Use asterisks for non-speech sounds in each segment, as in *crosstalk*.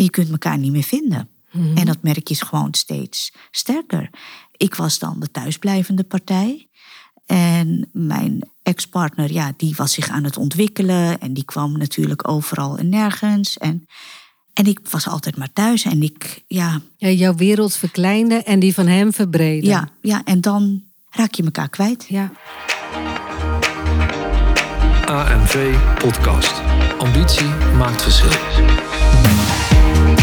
En je kunt elkaar niet meer vinden. Mhm. En dat merk je gewoon steeds sterker. Ik was dan de thuisblijvende partij. En mijn ex-partner, ja, die was zich aan het ontwikkelen. En die kwam natuurlijk overal en nergens. En, en ik was altijd maar thuis. En ik, ja, Ja, jouw wereld verkleinde en die van hem verbreden. ja, ja, en dan raak je elkaar kwijt. ja. AMV Podcast. Ambitie maakt verschil.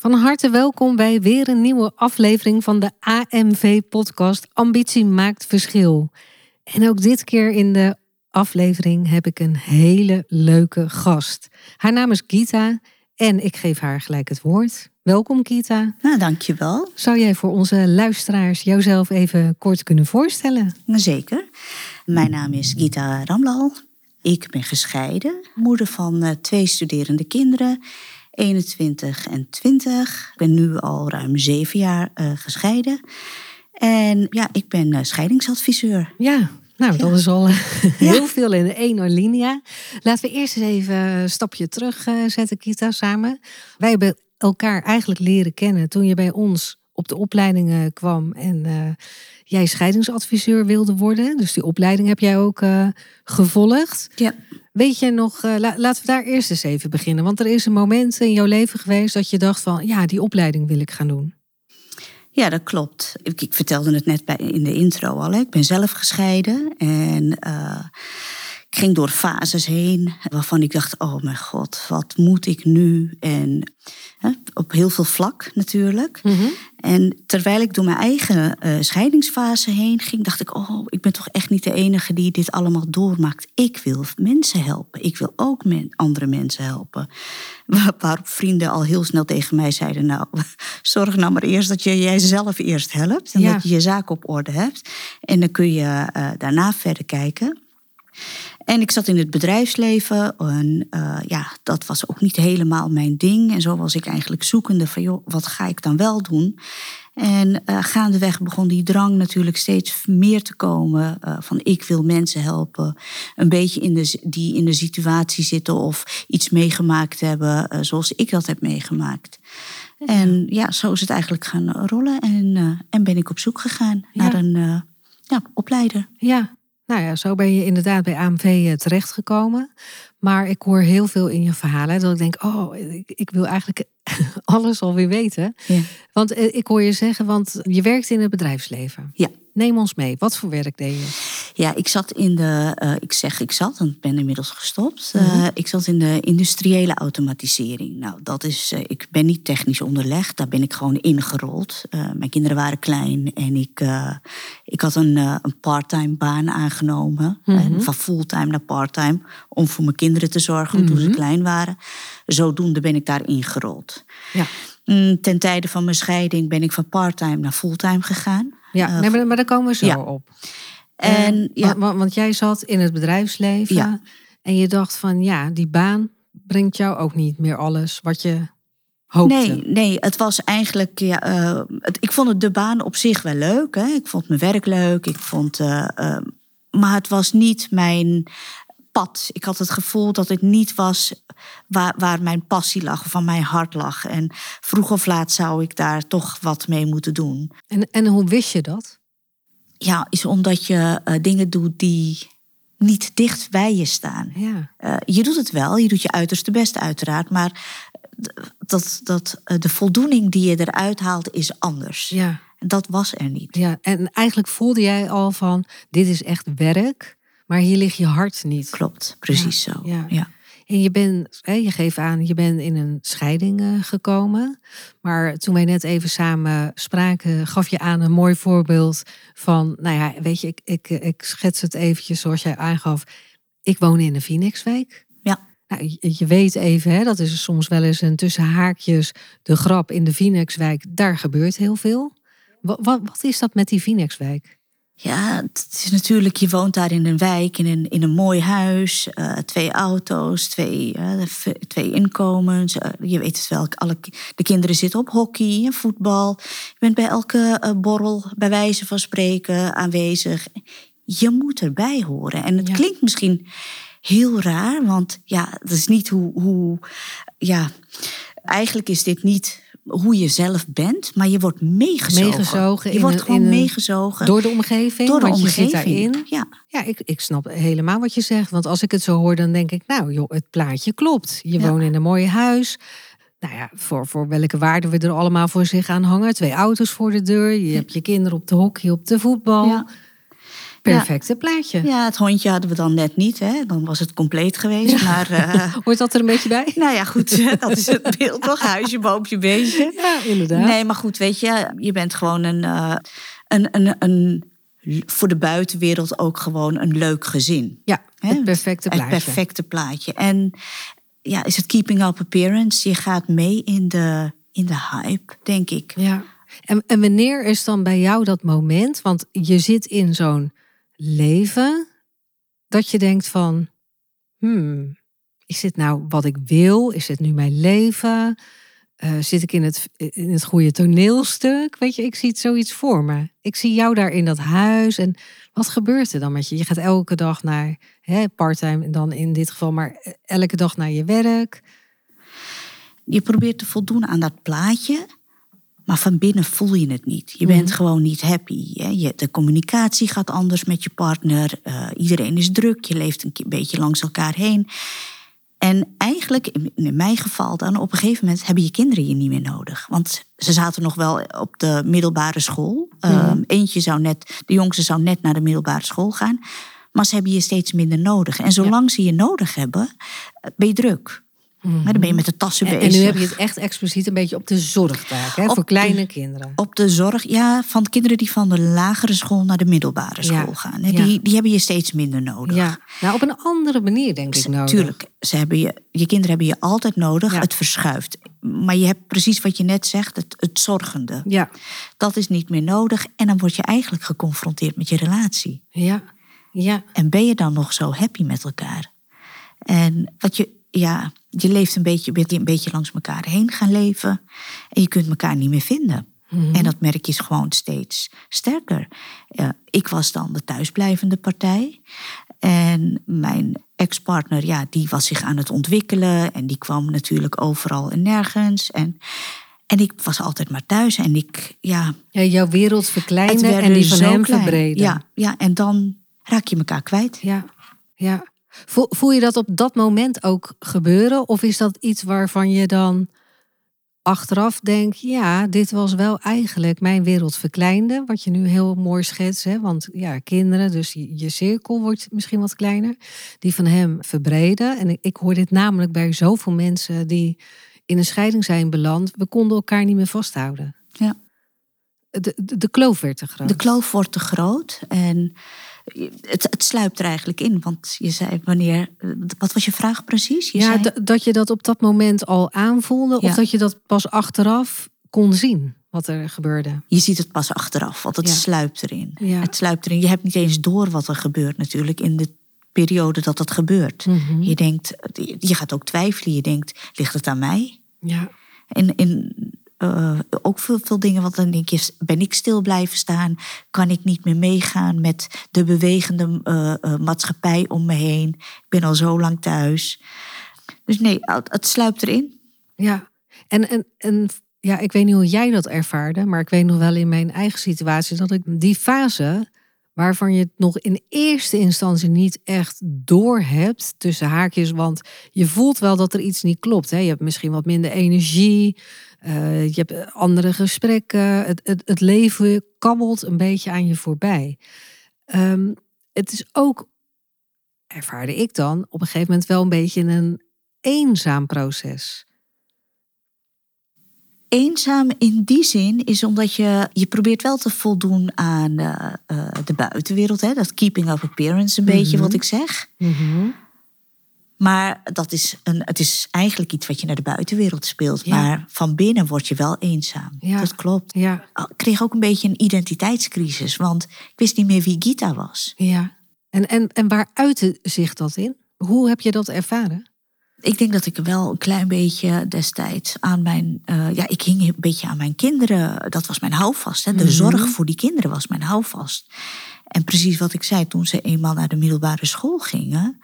Van harte welkom bij weer een nieuwe aflevering van de AMV-podcast Ambitie maakt verschil. En ook dit keer in de aflevering heb ik een hele leuke gast. Haar naam is Gita en ik geef haar gelijk het woord. Welkom Gita. Nou, dankjewel. Zou jij voor onze luisteraars jouzelf even kort kunnen voorstellen? Zeker. Mijn naam is Gita Ramlal. Ik ben gescheiden, moeder van eh, twee studerende kinderen, 21 en 20. Ik ben nu al ruim zeven jaar eh, gescheiden. En ja, ik ben eh, scheidingsadviseur. Ja, nou, dat is al eh, *laughs* heel veel in één alinea. Laten we eerst eens even een stapje terug zetten, Kita, samen. Wij hebben elkaar eigenlijk leren kennen toen je bij ons op de opleidingen kwam en eh, jij scheidingsadviseur wilde worden. Dus die opleiding heb jij ook eh, gevolgd. Ja. Weet je nog, eh, la- laten we daar eerst eens even beginnen. Want er is een moment in jouw leven geweest dat je dacht van, ja, die opleiding wil ik gaan doen. Ja, dat klopt. Ik, ik vertelde het net bij, in de intro al. Hè. Ik ben zelf gescheiden en eh, ik ging door fases heen waarvan ik dacht: oh mijn god, wat moet ik nu? En hè, op heel veel vlak natuurlijk. En terwijl ik door mijn eigen eh, scheidingsfase heen ging, dacht ik: oh, ik ben toch echt niet de enige die dit allemaal doormaakt. Ik wil mensen helpen. Ik wil ook men- andere mensen helpen. *laughs* Waar- Waarop vrienden al heel snel tegen mij zeiden: Nou, *laughs* zorg nou maar eerst dat je jijzelf eerst helpt. En Ja. dat je je zaak op orde hebt. En dan kun je eh, daarna verder kijken. En ik zat in het bedrijfsleven en eh, ja, dat was ook niet helemaal mijn ding. En zo was ik eigenlijk zoekende van, joh, wat ga ik dan wel doen? En eh, gaandeweg begon die drang natuurlijk steeds meer te komen eh, van ik wil mensen helpen. Een beetje in de, die in de situatie zitten of iets meegemaakt hebben zoals ik dat heb meegemaakt. En ja, zo is het eigenlijk gaan rollen en, en ben ik op zoek gegaan naar een ja, opleider. Ja, nou ja, zo ben je inderdaad bij AMV eh, terechtgekomen. Maar ik hoor heel veel in je verhalen dat ik denk, oh, ik, ik wil eigenlijk *laughs* alles alweer weten. Ja. Want eh, ik hoor je zeggen, want je werkt in het bedrijfsleven. Ja. Neem ons mee. Wat voor werk deed je? Ja, ik zat in de, eh, ik zeg ik zat, want ik ben inmiddels gestopt. Eh, ik zat in de industriële automatisering. Nou, dat is, eh, ik ben niet technisch onderlegd, daar ben ik gewoon ingerold. Mijn kinderen waren klein en ik, ik had een, een parttime baan aangenomen. eh, van fulltime naar parttime, om voor mijn kinderen te zorgen toen ze klein waren. Zodoende ben ik daar ingerold. Ja, Mm, Ten tijde van mijn scheiding ben ik van parttime naar fulltime gegaan. ja nee, maar, maar daar komen we zo ja. op. En ja, want, want- jij zat in het bedrijfsleven Ja. en je dacht van, ja, die baan brengt jou ook niet meer alles wat je hoopte. Nee, nee, het was eigenlijk. Ja, eh, het, ik vond het de baan op zich wel leuk. Hè. Ik vond mijn werk leuk. Ik vond, eh, eh, maar het was niet mijn pad. Ik had het gevoel dat het niet was waar, waar mijn passie lag of van mijn hart lag. En vroeg of laat zou ik daar toch wat mee moeten doen. En, en hoe wist je dat? Ja, is omdat je eh, dingen doet die niet dicht bij je staan. Ja. Eh, je doet het wel, je doet je uiterste best uiteraard, maar d- dat, dat, eh, de voldoening die je eruit haalt is anders. Ja. En dat was er niet. Ja, en eigenlijk voelde jij al van, dit is echt werk, maar hier ligt je hart niet. Klopt, precies Ja, zo. ja. Ja. En je bent, je geeft aan, je bent in een scheiding eh, gekomen. Maar toen wij net even samen spraken, gaf je aan een mooi voorbeeld van, nou ja, weet je, ik, ik, ik schets het eventjes zoals jij aangaf. Ik woon in de Phoenixwijk. Ja. Nou, je, weet even, hè, dat is soms wel eens een tussen haakjes de grap in de Vinexwijk. Daar gebeurt heel veel. Wat, wat, wat is dat met die Vinexwijk? Ja, het is natuurlijk, je woont daar in een wijk, in een, in een mooi huis. eh, twee auto's, twee, eh, twee inkomens. eh, je weet het wel, alle, de kinderen zitten op hockey en voetbal. Je bent bij elke borrel, bij wijze van spreken, aanwezig. Je moet erbij horen. En het Ja. klinkt misschien heel raar, want ja, dat is niet hoe, hoe. Ja, eigenlijk is dit niet hoe je zelf bent, maar je wordt meegezogen. Meegezogen je in wordt een- gewoon een- meegezogen. Door de omgeving? Door de want je zit omgeving. daarin. Ja, Ja, ik, ik snap helemaal wat je zegt. Want als ik het zo hoor, dan denk ik, nou joh, het plaatje klopt. Je Ja. woont in een mooi huis. Nou ja, voor, voor welke waarde we er allemaal voor zich aan hangen. Twee auto's voor de deur. Je hebt je kinderen op de hockey, op de voetbal. Ja. Perfecte plaatje. ja, het hondje hadden we dan net niet, hè? dan was het compleet geweest. Maar eh, *laughs* Hoort dat er een beetje bij? *laughs* nou ja, goed, dat is het beeld toch? *laughs* Huisje, boompje, beestje. Ja, inderdaad. Nee, maar goed, weet je, je bent gewoon een, eh, een, een, een, voor de buitenwereld ook gewoon een leuk gezin. Ja, het perfecte Het plaatje. perfecte plaatje. En ja, is het keeping up appearance? Je gaat mee in de, in de hype, denk ik. Ja. En, en wanneer is dan bij jou dat moment? Want je zit in zo'n leven dat je denkt van, hmm, is dit nou wat ik wil? Is dit nu mijn leven? Eh, zit ik in het, in het goede toneelstuk? Weet je, ik zie het zoiets voor me. Ik zie jou daar in dat huis. En wat gebeurt er dan met je? Je gaat elke dag naar, parttime dan in dit geval, maar elke dag naar je werk. Je probeert te voldoen aan dat plaatje, maar van binnen voel je het niet. Je bent gewoon niet happy. Hè? Je, de communicatie gaat anders met je partner. eh, iedereen is druk. Je leeft een beetje langs elkaar heen. En eigenlijk, in, mijn geval dan, op een gegeven moment hebben je kinderen je niet meer nodig. Want ze zaten nog wel op de middelbare school. Ehm, eentje zou net, de jongste zou net naar de middelbare school gaan. Maar ze hebben je steeds minder nodig. En zolang ze je nodig hebben, eh, ben je druk. Maar dan ben je met de tassen En, en bezig. nu heb je het echt expliciet een beetje op de zorgtaak, hè, Op voor de- kleine kinderen. Op de zorg, ja, van kinderen die van de lagere school naar de middelbare Ja, school gaan. hè. ja. Die, die hebben je steeds minder nodig. Ja, nou op een andere manier denk ik nodig. Tuurlijk, ze hebben je, je kinderen hebben je altijd nodig. Ja. Het verschuift. Maar je hebt precies wat je net zegt, het, het zorgende. Ja, Dat is niet meer nodig. En dan word je eigenlijk geconfronteerd met je relatie. ja, ja. En ben je dan nog zo happy met elkaar? En wat je, ja, je leeft een beetje, bent een beetje langs elkaar heen gaan leven. En je kunt elkaar niet meer vinden. En dat merk je gewoon steeds sterker. Ik was dan de thuisblijvende partij. En mijn ex-partner, ja, die was zich aan het ontwikkelen. En die kwam natuurlijk overal en nergens. En, en ik was altijd maar thuis. En ik, ja, ja jouw wereld werd en die van zo hem klein. verbreden. Ja, ja, en dan raak je elkaar kwijt. ja, ja. Voel, voel je dat op dat moment ook gebeuren? Of is dat iets waarvan je dan achteraf denkt... ja, dit was wel eigenlijk mijn wereld verkleinde. Wat je nu heel mooi schetst. Hè? Want ja, kinderen, dus je, je cirkel wordt misschien wat kleiner. Die van hem verbreden. En ik, ik hoor dit namelijk bij zoveel mensen die in een scheiding zijn beland. We konden elkaar niet meer vasthouden. Ja. De, de, de kloof werd te groot. De kloof wordt te groot en het, het sluipt er eigenlijk in. Want je zei wanneer. Wat was je vraag precies? Je ja, zei, dat je dat op dat moment al aanvoelde, Ja. of dat je dat pas achteraf kon zien wat er gebeurde. je ziet het pas achteraf, want het Ja. sluipt erin. Ja. Het sluipt erin. Je hebt niet eens door wat er gebeurt natuurlijk in de periode dat dat gebeurt. Mhm. Je denkt, je gaat ook twijfelen. Je denkt, ligt het aan mij? Ja, En in eh, ook veel, veel dingen, want dan denk je, ben ik stil blijven staan? Kan ik niet meer meegaan met de bewegende eh, eh, maatschappij om me heen? Ik ben al zo lang thuis. Dus nee, het, het sluipt erin. ja. En, en, en ja, ik weet niet hoe jij dat ervaarde, maar ik weet nog wel in mijn eigen situatie dat ik die fase waarvan je het nog in eerste instantie niet echt door hebt tussen haakjes, want je voelt wel dat er iets niet klopt. Hè? Je hebt misschien wat minder energie, eh, je hebt andere gesprekken, het leven kabbelt een beetje aan je voorbij. Ehm, het is ook, ervaarde ik dan, op een gegeven moment wel een beetje een eenzaam proces. Eenzaam in die zin is omdat je, je probeert wel te voldoen aan eh, eh, de buitenwereld. Hè? Dat keeping up appearance een beetje Mhm. wat ik zeg. Maar dat is een, het is eigenlijk iets wat je naar de buitenwereld speelt. Ja. Maar van binnen word je wel eenzaam. Ja. Dat klopt. Ja, Ik kreeg ook een beetje een identiteitscrisis. Want ik wist niet meer wie Gita was. ja. En, en, en waar uitte zich dat in? Hoe heb je dat ervaren? Ik denk dat ik wel een klein beetje destijds aan mijn... eh, ja, ik hing een beetje aan mijn kinderen. Dat was mijn houvast. Hè. De Mhm. zorg voor die kinderen was mijn houvast. En precies wat ik zei, toen ze eenmaal naar de middelbare school gingen...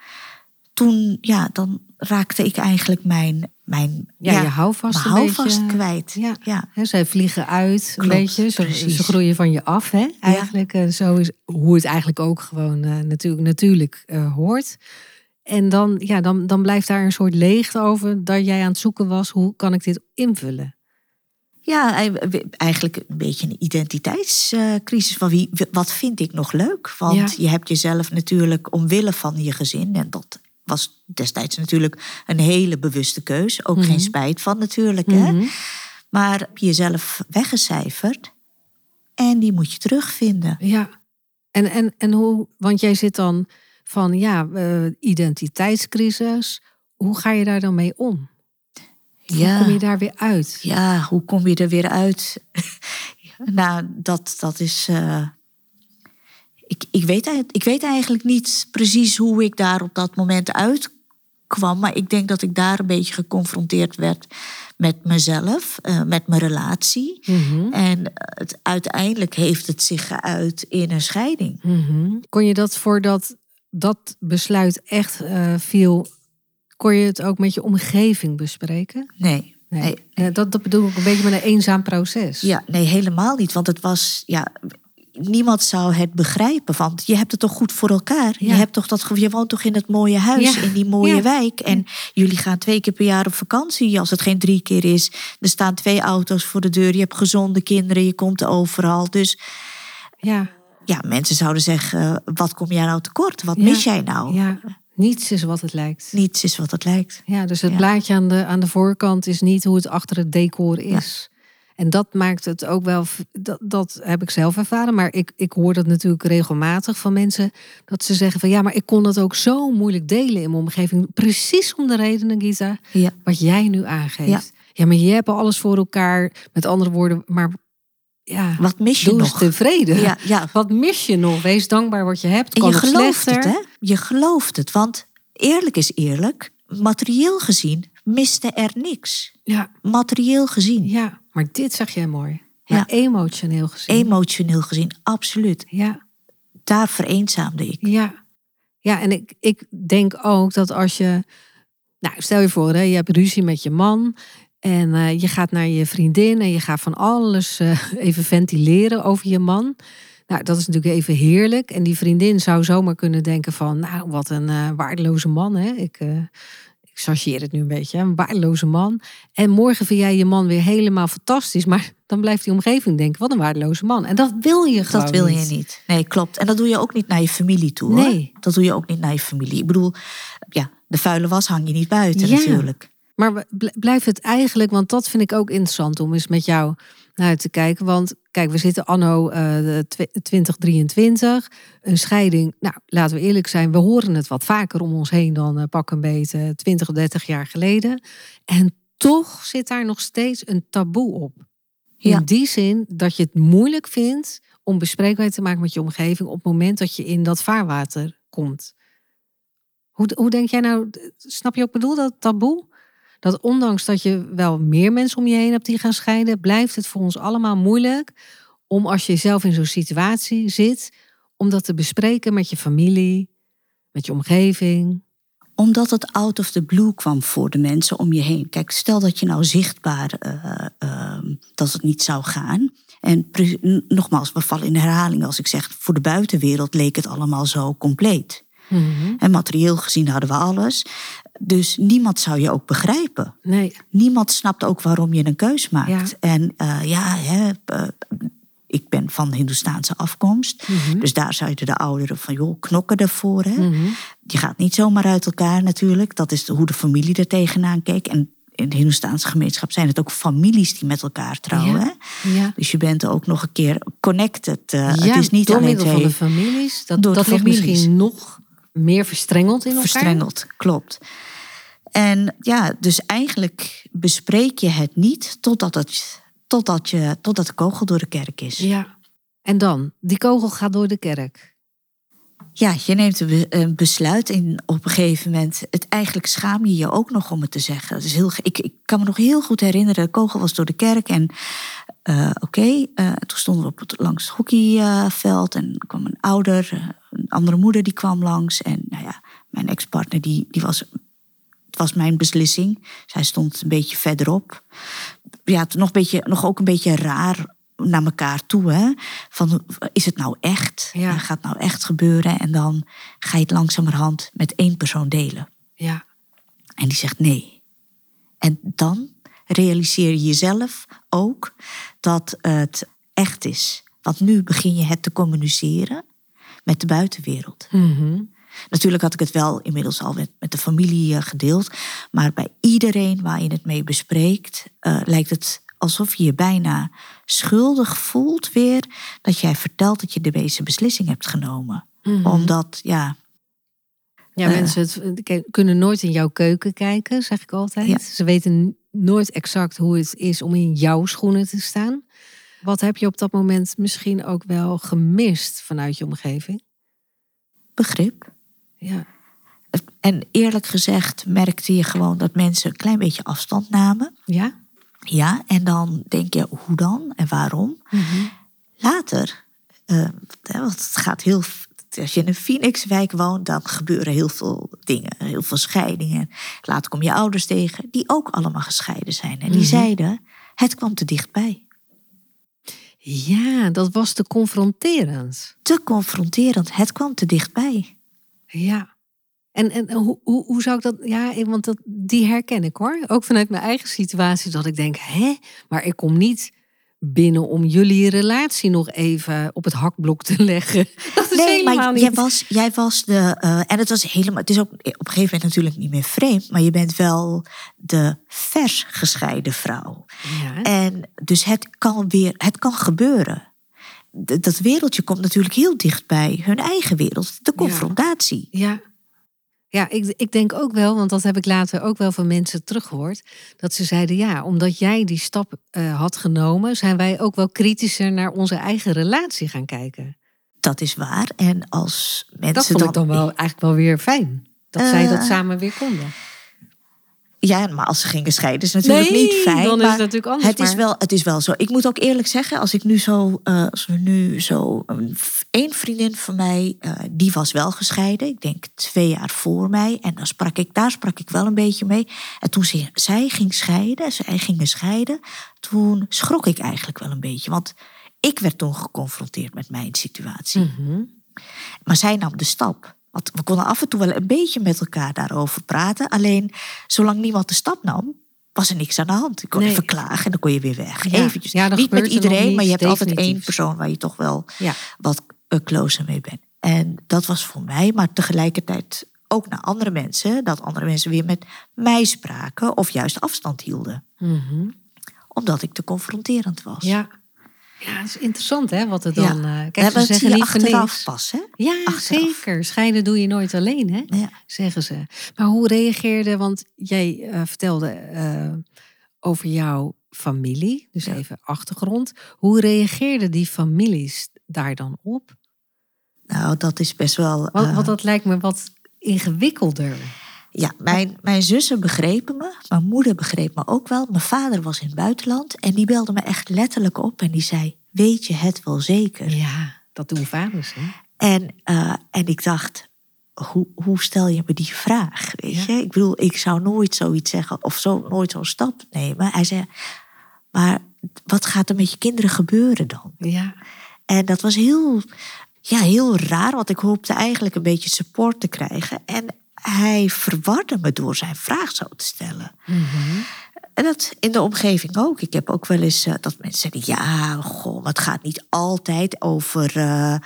Toen, ja, dan raakte ik eigenlijk mijn... mijn Ja, je houvast mijn een houvast beetje. kwijt. Ja. ja. Hè, zij vliegen uit, een beetje. Ze, ze groeien van je af, hè? Eigenlijk. En zo is hoe het eigenlijk ook gewoon eh, natuurlijk, natuurlijk eh, hoort. En dan, ja, dan, dan blijft daar een soort leegte over dat jij aan het zoeken was. Hoe kan ik dit invullen? Ja, ei- eigenlijk een beetje een identiteitscrisis. Van wie, wat vind ik nog leuk? Want Ja. je hebt jezelf natuurlijk omwille van je gezin. En dat was destijds natuurlijk een hele bewuste keus. Ook Mhm. geen spijt van natuurlijk. Hè? Mhm. Maar heb je jezelf weggecijferd. En die moet je terugvinden. Ja. En, en, en hoe, want jij zit dan van ja, eh, identiteitscrisis. Hoe ga je daar dan mee om? Hoe kom je daar weer uit? Ja, hoe kom je er weer uit? *laughs* nou, dat, dat is. eh, ik, ik, weet, eigenlijk- ik weet eigenlijk niet precies hoe ik daar op dat moment uitkwam. Maar ik denk dat ik daar een beetje geconfronteerd werd met mezelf, eh, met mijn relatie. Mhm. En het, uiteindelijk heeft het zich geuit in een scheiding. Mhm. Kon je dat voordat dat besluit echt eh, viel, kon je het ook met je omgeving bespreken? Nee. Nee. Nee. Eh, dat, dat bedoel ik een beetje met een eenzaam proces. Ja, nee, helemaal niet. Want het was, ja, niemand zou het begrijpen. Want je hebt het toch goed voor elkaar. Je, hebt toch dat, je woont toch in dat mooie huis, Ja. in die mooie Ja. wijk. En jullie gaan twee keer per jaar op vakantie, als het geen drie keer is. Er staan twee auto's voor de deur. Je hebt gezonde kinderen, je komt overal. Dus ja. Ja, mensen zouden zeggen, eh, wat kom jij nou tekort? Wat Ja. mis jij nou? ja. Niets is wat het lijkt. Niets is wat het lijkt. Ja, dus het Ja. blaadje aan de, aan de voorkant is niet hoe het achter het decor is. En dat maakt het ook wel, dat, dat heb ik zelf ervaren, maar ik, ik hoor dat natuurlijk regelmatig van mensen, dat ze zeggen van ja, maar ik kon dat ook zo moeilijk delen in mijn omgeving. Precies om de redenen, Gita, Ja. wat jij nu aangeeft. Ja. Ja, maar je hebt alles voor elkaar, met andere woorden, maar ja, Wat mis je nog? tevreden. Ja, ja. *laughs* Wat mis je nog? Wees dankbaar wat je hebt. En je gelooft slechter. het, hè? Je gelooft het. Want eerlijk is eerlijk, materieel gezien miste er niks. Ja, Materieel gezien. ja, maar dit zeg jij mooi. Maar Ja. emotioneel gezien. Emotioneel gezien, absoluut. ja, Daar vereenzaamde ik. ja. Ja, en ik, ik denk ook dat als je... Nou, stel je voor, hè, je hebt ruzie met je man... en eh, je gaat naar je vriendin... en je gaat van alles eh, even ventileren over je man... Nou, dat is natuurlijk even heerlijk. En die vriendin zou zomaar kunnen denken van... nou, wat een eh, waardeloze man, hè. Ik, ik chargeer het nu een beetje, hè, een waardeloze man. En morgen vind jij je man weer helemaal fantastisch... maar dan blijft die omgeving denken, wat een waardeloze man. En dat wil je gewoon Dat wil je niet. Nee, klopt. En dat doe je ook niet naar je familie toe. hoor. Nee. Dat doe je ook niet naar je familie. Ik bedoel, ja, de vuile was hang je niet buiten Ja. natuurlijk. Maar we- bl- blijft het eigenlijk, want dat vind ik ook interessant om eens met jou naar te kijken. Want kijk, we zitten anno eh, de tw- 2023. Een scheiding, nou laten we eerlijk zijn, we horen het wat vaker om ons heen dan eh, pak een beetje 20 of 30 jaar geleden. En toch zit daar nog steeds een taboe op. In Ja. die zin dat je het moeilijk vindt om bespreekbaar te maken met je omgeving op het moment dat je in dat vaarwater komt. Hoe, hoe denk jij nou, snap je ook bedoel, dat taboe? Dat ondanks dat je wel meer mensen om je heen hebt die gaan scheiden, blijft het voor ons allemaal moeilijk om als je zelf in zo'n situatie zit, om dat te bespreken met je familie, met je omgeving. Omdat het out of the blue kwam voor de mensen om je heen. Kijk, stel dat je nou zichtbaar eh, eh, dat het niet zou gaan. En nogmaals, we vallen in herhaling als ik zeg... voor de buitenwereld leek het allemaal zo compleet. En materieel gezien hadden we alles. Dus niemand zou je ook begrijpen. Nee, Niemand snapt ook waarom je een keus maakt. Ja. En eh, ja, hè, eh, ik ben van Hindoestaanse afkomst. Dus daar zeiden de ouderen van, joh, knokken ervoor. Hè? Mhm. Je gaat niet zomaar uit elkaar natuurlijk. Dat is de- hoe de familie er tegenaan keek. En in de Hindoestaanse gemeenschap zijn het ook families die met elkaar trouwen. Ja. Hè? ja. Dus je bent ook nog een keer connected. eh, ja, het is niet door alleen middel van de families. Dat, Door de dat ligt misschien nog meer verstrengeld in elkaar. verstrengeld, klopt. En ja, dus eigenlijk bespreek je het niet totdat, het, totdat, je, totdat de kogel door de kerk is. Ja. En dan, die kogel gaat door de kerk. Ja, je neemt een be- een besluit en op een gegeven moment... Het, eigenlijk schaam je je ook nog om het te zeggen. Het is heel, ik, ik kan me nog heel goed herinneren, de kogel was door de kerk. En eh, oké, eh, toen stonden we op het, langs het hockeyveld. En kwam een ouder, eh, een andere moeder die kwam langs. En nou ja, mijn ex-partner, die, die was, het was mijn beslissing. Zij stond een beetje verderop. Ja, het nog, een beetje, nog ook een beetje raar naar elkaar toe. Hè? Van, is het nou echt? Ja. Gaat het nou echt gebeuren? En dan ga je het langzamerhand met één persoon delen. Ja. En die zegt nee. En dan realiseer je jezelf ook dat het echt is. Want nu begin je het te communiceren met de buitenwereld. Mhm. Natuurlijk had ik het wel inmiddels al met, met de familie eh, gedeeld. Maar bij iedereen waar je het mee bespreekt, eh, lijkt het alsof je je bijna schuldig voelt weer dat jij vertelt dat je deze beslissing hebt genomen. Mhm. Omdat, ja, Ja, Eh. mensen het, kunnen nooit in jouw keuken kijken, zeg ik altijd. Ja. Ze weten nooit exact hoe het is om in jouw schoenen te staan. Wat heb je op dat moment misschien ook wel gemist vanuit je omgeving? begrip. Ja. En eerlijk gezegd merkte je gewoon dat mensen een klein beetje afstand namen. Ja? Ja, en dan denk je, hoe dan en waarom? Later, eh, want het gaat heel. Als je in een Phoenixwijk woont, dan gebeuren heel veel dingen, heel veel scheidingen. Later kom je ouders tegen, die ook allemaal gescheiden zijn. En die Mhm. zeiden: het kwam te dichtbij. Ja, dat was te confronterend. Te confronterend, het kwam te dichtbij. Ja. En, en hoe, hoe, hoe zou ik dat... Ja, want dat, die herken ik hoor. Ook vanuit mijn eigen situatie. Dat ik denk, hè? Maar ik kom niet binnen om jullie relatie nog even op het hakblok te leggen. *laughs* Dat is helemaal maar niet. jij was, jij was de. eh, en het was helemaal. Het is ook op een gegeven moment natuurlijk niet meer vreemd. Maar je bent wel de vers gescheiden vrouw. Ja. En dus het kan weer. Het kan gebeuren. Dat wereldje komt natuurlijk heel dicht bij hun eigen wereld. De confrontatie. Ja. Ja, ik, ik denk ook wel, want dat heb ik later ook wel van mensen teruggehoord. Dat ze zeiden, ja, omdat jij die stap eh, had genomen, zijn wij ook wel kritischer naar onze eigen relatie gaan kijken. Dat is waar. En als mensen Dat vond ik dan wel eigenlijk wel weer fijn. Dat zij dat Eh, samen weer konden. Ja, maar als ze gingen scheiden is natuurlijk Nee, niet fijn. dan is het natuurlijk anders, Het is, wel, het is wel zo. Ik moet ook eerlijk zeggen, als ik nu zo, eh, als we nu zo, een één vriendin van mij, eh, die was wel gescheiden. Ik denk twee jaar voor mij. En dan sprak ik, daar sprak ik wel een beetje mee. En toen ze, zij ging scheiden, zij gingen scheiden, toen schrok ik eigenlijk wel een beetje. Want ik werd toen geconfronteerd met mijn situatie. Mhm. Maar zij nam de stap. We konden af en toe wel een beetje met elkaar daarover praten. Alleen, zolang niemand de stap nam, was er niks aan de hand. Ik kon Nee. even klagen en dan kon je weer weg. Ja. Eventjes. Ja, Niet met er iedereen, maar je hebt altijd één persoon waar je toch wel Ja. wat eh, closer mee bent. En dat was voor mij, maar tegelijkertijd ook naar andere mensen. Dat andere mensen weer met mij spraken of juist afstand hielden. Mhm. Omdat ik te confronterend was. Ja. Ja, het is interessant hè, wat er Ja. dan... eh Ja, kijk, ze dat zeggen je niet achteraf pas, hè? Ja, Achteraf. zeker. Scheiden doe je nooit alleen, hè? Ja. Zeggen ze. Maar hoe reageerde, want jij eh, vertelde eh, over jouw familie, dus even achtergrond. Hoe reageerden die families daar dan op? Nou, dat is best wel... Want, want dat lijkt me wat ingewikkelder. Ja, mijn, mijn zussen begrepen me. Mijn moeder begreep me ook wel. Mijn vader was in het buitenland. En die belde me echt letterlijk op. En die zei, weet je het wel zeker? Ja, dat doen vaders, hè? En, eh, en ik dacht, hoe, hoe stel je me die vraag? Weet Ja. je? Ik bedoel, ik zou nooit zoiets zeggen. Of zo, nooit zo'n stap nemen. Hij zei, maar wat gaat er met je kinderen gebeuren dan? Ja. En dat was heel, ja, heel raar, want ik hoopte eigenlijk een beetje support te krijgen. En hij verwarde me door zijn vraag zo te stellen. En dat in de omgeving ook. Ik heb ook wel eens eh, dat mensen zeggen: ja, goh, het gaat niet altijd over. eh,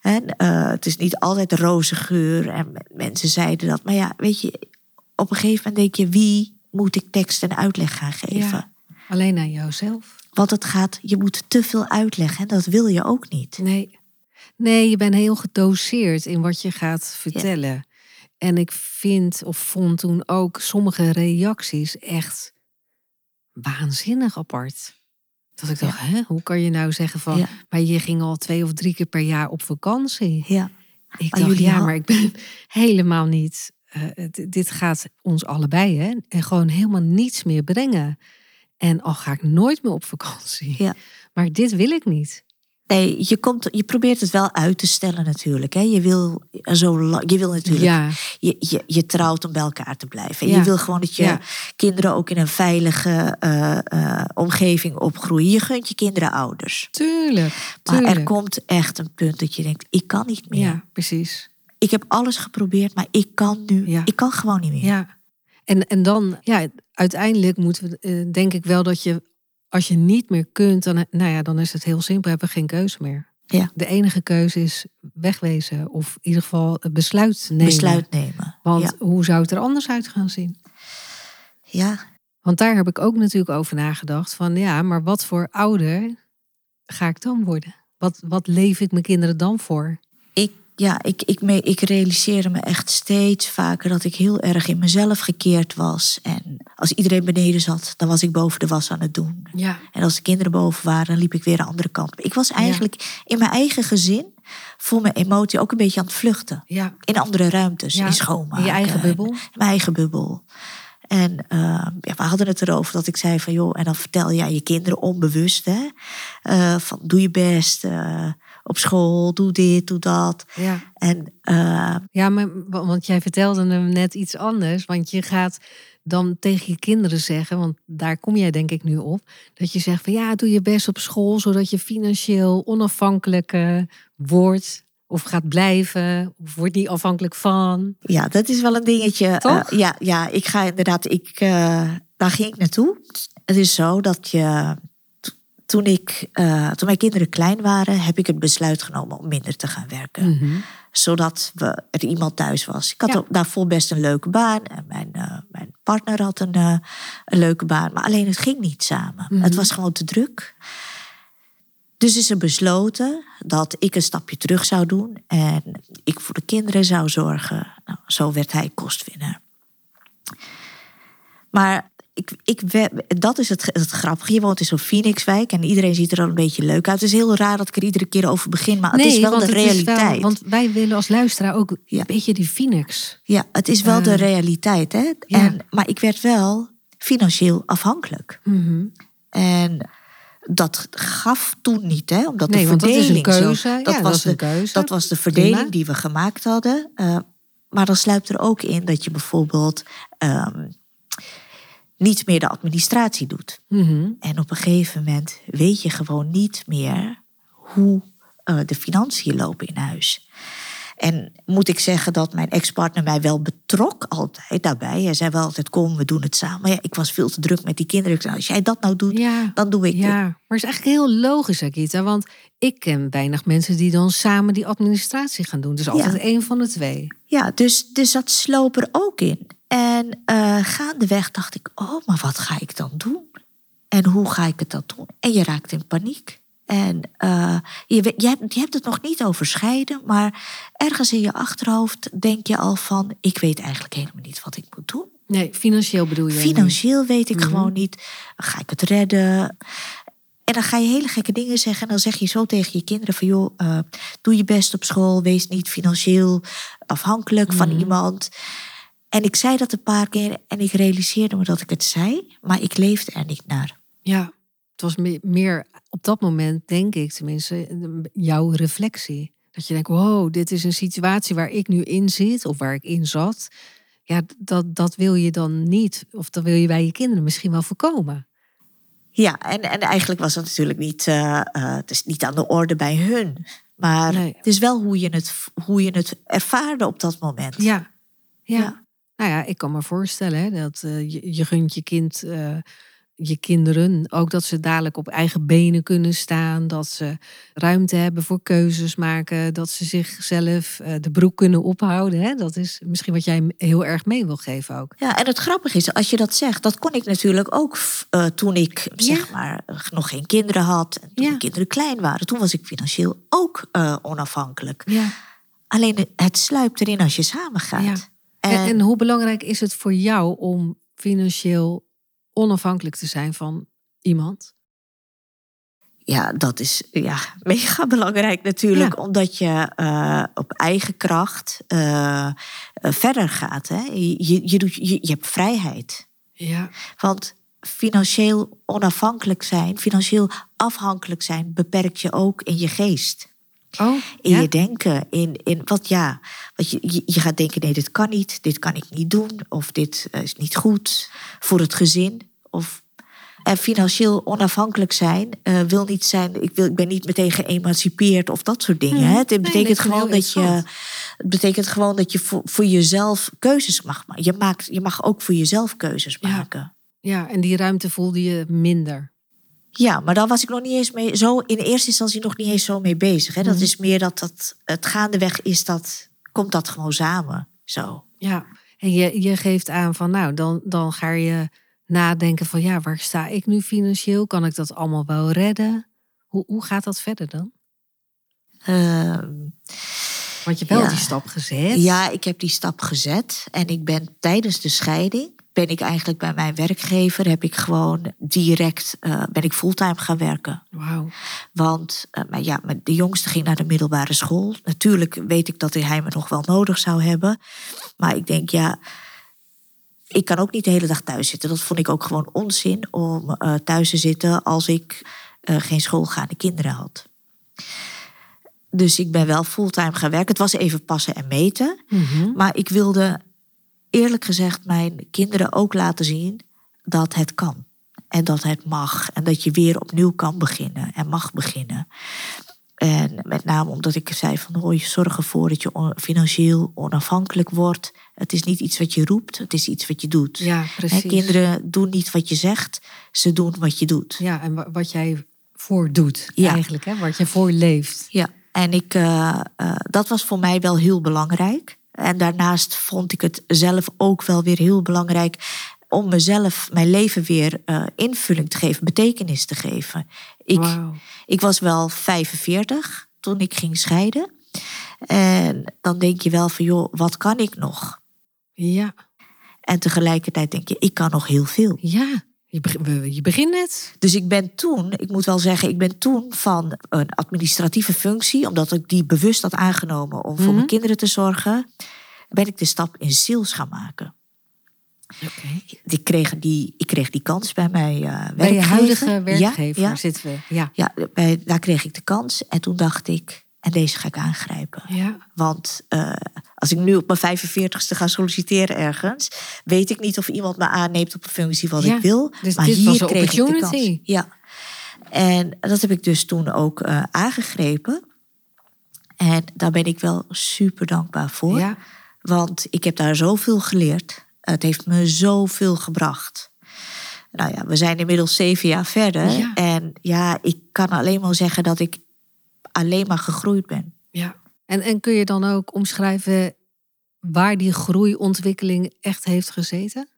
hè, eh, het is niet altijd roze geur. En me- mensen zeiden dat. Maar ja, weet je, op een gegeven moment denk je: wie moet ik tekst en uitleg gaan geven? ja. Alleen aan jouzelf. Want het gaat, je moet te veel uitleggen en dat wil je ook niet. Nee. Nee, je bent heel gedoseerd in wat je gaat vertellen. En ik vind of vond toen ook sommige reacties echt waanzinnig apart. Dat ik dacht, hè, hoe kan je nou zeggen van, Ja. maar je ging al twee of drie keer per jaar op vakantie. Ja. Ik Maar dacht, ja, maar ik ben *laughs* helemaal niet. eh, dit gaat ons allebei, hè? En gewoon helemaal niets meer brengen. En al ga ik nooit meer op vakantie. Ja. Maar dit wil ik niet. Nee, je, komt, je probeert het wel uit te stellen natuurlijk. Hè. Je, wil zo lang, je wil natuurlijk, Ja, je, je, je trouwt om bij elkaar te blijven. Ja. Je wil gewoon dat je Ja. kinderen ook in een veilige eh, eh, omgeving opgroeien. Je gunt je kinderen ouders. tuurlijk. Maar er komt echt een punt dat je denkt, ik kan niet meer. Ja, precies. Ik heb alles geprobeerd, maar ik kan nu, Ja. ik kan gewoon niet meer. Ja. En, en dan, ja, uiteindelijk moeten we, eh, denk ik wel dat je, als je niet meer kunt, dan, nou ja, dan is het heel simpel, hebben we geen keuze meer. Ja. De enige keuze is wegwezen of in ieder geval besluit nemen. Besluit nemen. Want ja. hoe zou het er anders uit gaan zien? ja, Want daar heb ik ook natuurlijk over nagedacht. Van ja, maar wat voor ouder ga ik dan worden? Wat, wat leef ik mijn kinderen dan voor? ik, ja ik, ik, me, ik realiseerde me echt steeds vaker dat ik heel erg in mezelf gekeerd was. En als iedereen beneden zat, dan was ik boven de was aan het doen. Ja. En als de kinderen boven waren, dan liep ik weer de andere kant. op. Ik was eigenlijk in mijn eigen gezin voor mijn emotie ook een beetje aan het vluchten. Ja. In andere ruimtes, Ja, in schoonmaken. in je eigen bubbel. In mijn eigen bubbel. En eh, ja, we hadden het erover dat ik zei van joh, en dan vertel je aan je kinderen onbewust, hè, eh, van doe je best eh, op school, doe dit, doe dat. Ja. En eh, Ja, maar, want jij vertelde hem net iets anders. Want je gaat dan tegen je kinderen zeggen, want daar kom jij denk ik nu op, dat je zegt van ja, doe je best op school, zodat je financieel onafhankelijk wordt of gaat blijven, of wordt niet afhankelijk van. ja, dat is wel een dingetje. Toch? Eh, ja, ja, ik ga inderdaad, ik, eh, daar ging ik naartoe. Het is zo dat je, toen, ik, eh, toen mijn kinderen klein waren, heb ik het besluit genomen om minder te gaan werken. Mhm. zodat we, er iemand thuis was. Ik had Ja. daarvoor best een leuke baan. En mijn, eh, mijn partner had een, eh, een leuke baan. Maar alleen het ging niet samen. Mhm. Het was gewoon te druk. Dus is er besloten dat ik een stapje terug zou doen. En ik voor de kinderen zou zorgen. Nou, zo werd hij kostwinner. Maar ik, ik, dat is het, het grappige. Je woont in zo'n Phoenixwijk en iedereen ziet er al een beetje leuk uit. Het is heel raar dat ik er iedere keer over begin, maar het is wel de is realiteit. wel- want wij willen als luisteraar ook Ja. een beetje die Phoenix. Ja, het is wel de Eh, realiteit. Hè? ja. En, maar ik werd wel financieel afhankelijk. Mhm. En dat gaf toen niet, hè? omdat Nee, de want dat is een verdeling zo- keuze. Ja, dat was is de, keuze. Dat was de verdeling Prima. die we gemaakt hadden. Eh, maar dan sluipt er ook in dat je bijvoorbeeld ehm, niet meer de administratie doet. Mhm. En op een gegeven moment weet je gewoon niet meer hoe eh, de financiën lopen in huis. En moet ik zeggen dat mijn ex-partner mij wel betrok altijd daarbij. Hij zei wel altijd, kom, we doen het samen. Maar ja, ik was veel te druk met die kinderen. Ik zei, als jij dat nou doet, Ja. dan doe ik Ja, het. maar het is eigenlijk heel logisch, Akita. Want ik ken weinig mensen die dan samen die administratie gaan doen. Dus altijd Ja. één van de twee. Ja, dus, dus dat sloop er ook in. En eh, gaandeweg dacht ik, oh, maar wat ga ik dan doen? En hoe ga ik het dan doen? En je raakt in paniek. En eh, je, je, hebt, je hebt het nog niet over scheiden, maar ergens in je achterhoofd denk je al van, ik weet eigenlijk helemaal niet wat ik moet doen. Nee, financieel bedoel je? Financieel weet ik Mhm. gewoon niet, ga ik het redden? En dan ga je hele gekke dingen zeggen. En dan zeg je zo tegen je kinderen van... joh, eh, doe je best op school. Wees niet financieel afhankelijk van Mhm. iemand. En ik zei dat een paar keer en ik realiseerde me dat ik het zei. Maar ik leefde er niet naar. Ja, het was me- meer op dat moment, denk ik tenminste, jouw reflectie. Dat je denkt, wow, dit is een situatie waar ik nu in zit of waar ik in zat. Ja, dat, dat wil je dan niet. Of dat wil je bij je kinderen misschien wel voorkomen. Ja, en, en eigenlijk was dat natuurlijk niet... eh, eh, het is niet aan de orde bij hun. Maar Nee. het is wel hoe je het, hoe je het ervaarde op dat moment. Ja. ja. Ja. Nou ja, ik kan me voorstellen hè, dat eh, je, je gunt je kind, eh, je kinderen ook dat ze dadelijk op eigen benen kunnen staan. Dat ze ruimte hebben voor keuzes maken. Dat ze zichzelf eh, de broek kunnen ophouden. Hè? Dat is misschien wat jij heel erg mee wil geven ook. Ja, en het grappige is, als je dat zegt, dat kon ik natuurlijk ook toen ik zeg maar nog geen kinderen had. En toen Ja. kinderen klein waren, toen was ik financieel ook onafhankelijk. Ja. Alleen het sluipt erin als je samengaat. Ja. En, en hoe belangrijk is het voor jou om financieel onafhankelijk te zijn van iemand? Ja, dat is ja, *laughs* mega belangrijk natuurlijk, Ja. omdat je eh, op eigen kracht eh, verder gaat. Hè? Je, je, doet, je, je hebt vrijheid. Ja. Want financieel onafhankelijk zijn, financieel afhankelijk zijn, beperkt je ook in je geest. Oh, In ja? je denken, in, in wat ja. Wat je, je, je gaat denken: nee, dit kan niet, dit kan ik niet doen, of dit eh, is niet goed voor het gezin. Of, en financieel onafhankelijk zijn eh, wil niet zijn, ik, wil, ik ben niet meteen geëmancipeerd of dat soort dingen. Hmm. Hè? Het Nee, betekent dat gewoon dat je, het betekent gewoon dat je voor, voor jezelf keuzes mag maken. Je, maakt, je mag ook voor jezelf keuzes Ja. maken. ja, en die ruimte voelde je minder. Ja, maar daar was ik nog niet eens mee, zo in eerste instantie nog niet eens zo mee bezig. Hè? Dat Mhm. is meer dat, dat het gaandeweg is dat, komt dat gewoon samen. Zo. Ja, en je, je geeft aan van nou, dan, dan ga je nadenken van ja, waar sta ik nu financieel? Kan ik dat allemaal wel redden? Hoe, hoe gaat dat verder dan? Ehm, Want je hebt wel Ja. die stap gezet. ja, ik heb die stap gezet en ik ben tijdens de scheiding ben ik eigenlijk bij mijn werkgever heb ik gewoon direct eh, ben ik fulltime gaan werken. Wauw. Want eh, maar ja, mijn- de jongste ging naar de middelbare school. Natuurlijk weet ik dat hij me nog wel nodig zou hebben. Maar ik denk, ja, ik kan ook niet de hele dag thuis zitten. Dat vond ik ook gewoon onzin om eh, thuis te zitten als ik geen schoolgaande kinderen had. Dus ik ben wel fulltime gaan werken. Het was even passen en meten. Mhm. Maar ik wilde eerlijk gezegd mijn kinderen ook laten zien dat het kan. En dat het mag. En dat je weer opnieuw kan beginnen en mag beginnen. En met name omdat ik zei van hoor, je zorg ervoor dat je financieel onafhankelijk wordt. Het is niet iets wat je roept, het is iets wat je doet. Ja, Hè, precies. kinderen doen niet wat je zegt, ze doen wat je doet. Ja, en wa- wat jij voordoet Ja. eigenlijk, hè? wat je voorleeft. Ja, en ik, eh, eh, dat was voor mij wel heel belangrijk. En daarnaast vond ik het zelf ook wel weer heel belangrijk om mezelf, mijn leven weer eh, invulling te geven, betekenis te geven. Ik, ik was wel 45 toen ik ging scheiden. En dan denk je wel van, joh, wat kan ik nog? Ja, En tegelijkertijd denk je, ik kan nog heel veel. ja. Je, begint net. Dus ik ben toen, ik moet wel zeggen, ik ben toen van een administratieve functie, omdat ik die bewust had aangenomen om voor Mhm. mijn kinderen te zorgen, ben ik de stap in sales gaan maken. Oké. Ik kreeg die, ik kreeg die kans bij mijn eh werkgever. Bij je huidige Ja, werkgever Ja, zitten we. Ja. ja bij, daar kreeg ik de kans. En toen dacht ik, en deze ga ik aangrijpen. Ja. Want eh, als ik nu op mijn 45ste ga solliciteren ergens, weet ik niet of iemand me aanneemt op een functie wat Ja, ik wil. dus maar dit hier was een kreeg ik de opportunity. kans. Ja. En dat heb ik dus toen ook eh, aangegrepen. En daar ben ik wel super dankbaar voor. Ja. Want ik heb daar zoveel geleerd. Het heeft me zoveel gebracht. Nou ja, we zijn inmiddels zeven jaar verder. Ja. En ja, ik kan alleen maar zeggen dat ik alleen maar gegroeid ben. Ja. En, en kun je dan ook omschrijven waar die groeiontwikkeling echt heeft gezeten?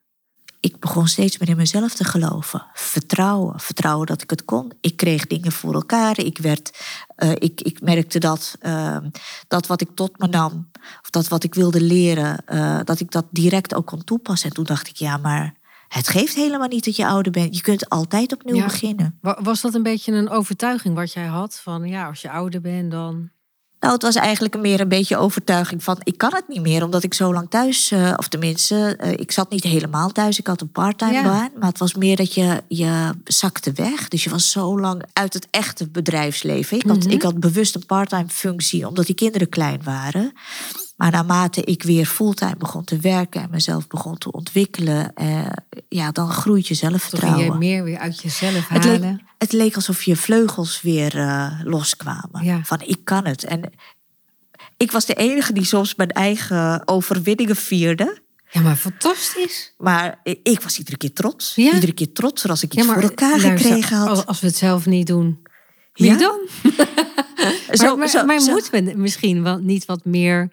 ik begon steeds meer in mezelf te geloven. Vertrouwen. Vertrouwen dat ik het kon. Ik kreeg dingen voor elkaar. Ik, werd, eh, ik, ik merkte dat, eh, dat wat ik tot me nam, of dat wat ik wilde leren, eh, dat ik dat direct ook kon toepassen. En toen dacht ik, ja, maar het geeft helemaal niet dat je ouder bent. Je kunt altijd opnieuw Ja. beginnen. Wa- Was dat een beetje een overtuiging wat jij had? Van ja, als je ouder bent, dan. Nou, het was eigenlijk meer een beetje overtuiging van ik kan het niet meer, omdat ik zo lang thuis, eh, of tenminste, eh, ik zat niet helemaal thuis. Ik had een parttime Ja. baan, maar het was meer dat je, je zakte weg. Dus je was zo lang uit het echte bedrijfsleven. Ik had, Mhm. ik had bewust een parttime functie, omdat die kinderen klein waren. Maar naarmate ik weer fulltime begon te werken en mezelf begon te ontwikkelen, eh, ja, dan groeit je Toen ging zelfvertrouwen. je meer weer uit jezelf Het halen. leek, het leek alsof je vleugels weer eh, loskwamen. Ja. Van ik kan het. En ik was de enige die soms mijn eigen overwinningen vierde. Ja, maar fantastisch. Maar ik was iedere keer trots. Ja. Iedere keer trots als ik iets Ja, voor elkaar luister, gekregen had. Als, we het zelf niet doen, wie Ja? dan? *laughs* *laughs* Zo- maar maar, zo- maar zo- moeten we misschien wel niet wat meer...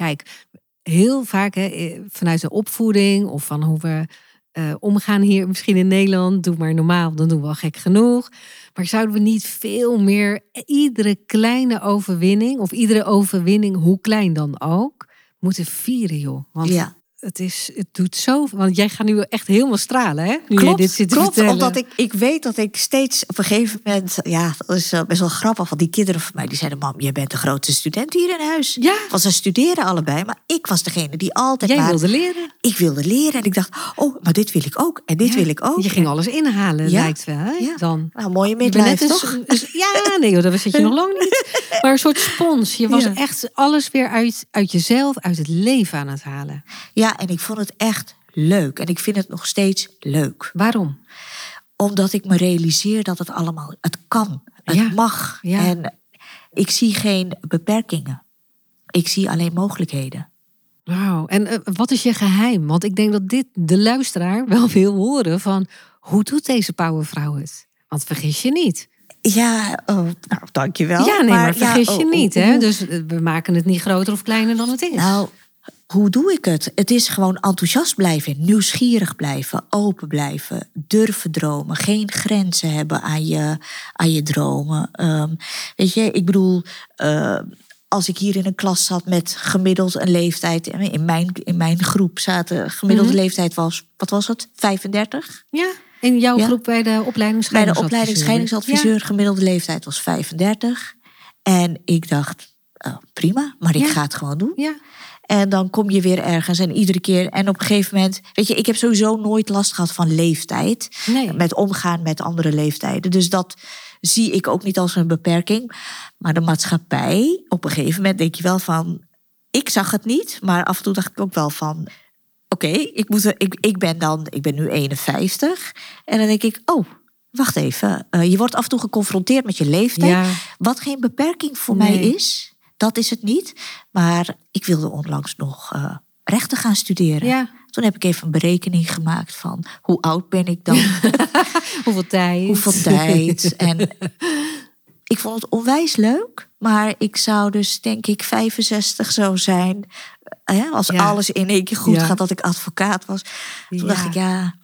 Kijk, heel vaak hè, eh, vanuit de opvoeding of van hoe we eh, omgaan hier misschien in Nederland. Doe maar normaal, dan doen we al gek genoeg. Maar zouden we niet veel meer iedere kleine overwinning... of iedere overwinning, hoe klein dan ook, moeten vieren, joh? Want Ja. Het, is, het doet zo. Want jij gaat nu echt helemaal stralen, hè? Nu klopt, dit zit te klopt vertellen. omdat ik, ik weet dat ik steeds op een gegeven moment... Ja, dat is eh, best wel grappig, want die kinderen van mij die zeiden... Mam, jij bent de grootste student hier in huis. Ja. Want ze studeren allebei, maar ik was degene die altijd Jij maar... wilde leren. Ik wilde leren en ik dacht, oh, maar dit wil ik ook en dit Ja. wil ik ook. Je ging alles inhalen, Ja. lijkt wel, hè? Ja. Dan. Nou, mooie midlife, toch? een- ja, nee, joh, dat zit je nog lang niet. *laughs* Maar een soort spons. Je was echt alles weer uit, uit jezelf, uit het leven aan het halen. Ja, en ik vond het echt leuk. En ik vind het nog steeds leuk. Waarom? Omdat ik me realiseer dat het allemaal, het kan, het Ja, mag. ja. En ik zie geen beperkingen. Ik zie alleen mogelijkheden. Wauw. En eh, wat is je geheim? Want ik denk dat dit de luisteraar wel *laughs* wil horen van... hoe doet deze powervrouw het? Want vergis je niet. Ja, oh, nou, dankjewel. ja, nee, maar, vergis ja, je oh, niet. oh, Hè? Dus eh, we maken het niet groter of kleiner dan het is. Nou, hoe doe ik het? Het is gewoon enthousiast blijven, nieuwsgierig blijven, open blijven, durven dromen, geen grenzen hebben aan je, aan je dromen. Ehm, weet je, ik bedoel, eh, als ik hier in een klas zat met gemiddeld een leeftijd, in mijn, in mijn groep zaten gemiddelde Mhm. leeftijd was, wat was het? 35? ja, in jouw Ja. groep bij de Bij de opleidingsscheidingsadviseur. opleiding scheidingsadviseur, gemiddelde leeftijd was 35. En ik dacht, oh, prima, maar ik Ja. ga het gewoon doen. Ja, En dan kom je weer ergens en iedere keer. En op een gegeven moment. Weet je, ik heb sowieso nooit last gehad van leeftijd. nee. Met omgaan met andere leeftijden. Dus dat zie ik ook niet als een beperking. Maar de maatschappij, op een gegeven moment denk je wel van. Ik zag het niet, maar af en toe dacht ik ook wel van. Oké, ik moet ik, ik ben dan, ik ben nu 51. En dan denk ik, oh, wacht even. eh, je wordt af en toe geconfronteerd met je leeftijd. Ja. Wat geen beperking voor Nee. mij is, dat is het niet. Maar ik wilde onlangs nog eh, rechten gaan studeren. ja, Toen heb ik even een berekening gemaakt van hoe oud ben ik dan, *laughs* hoeveel tijd. hoeveel tijd. *laughs* En ik vond het onwijs leuk, maar ik zou dus denk ik 65 zo zijn. eh, Hè, als Ja. alles in één keer goed Ja. gaat, dat ik advocaat was. Toen dacht ik, ja,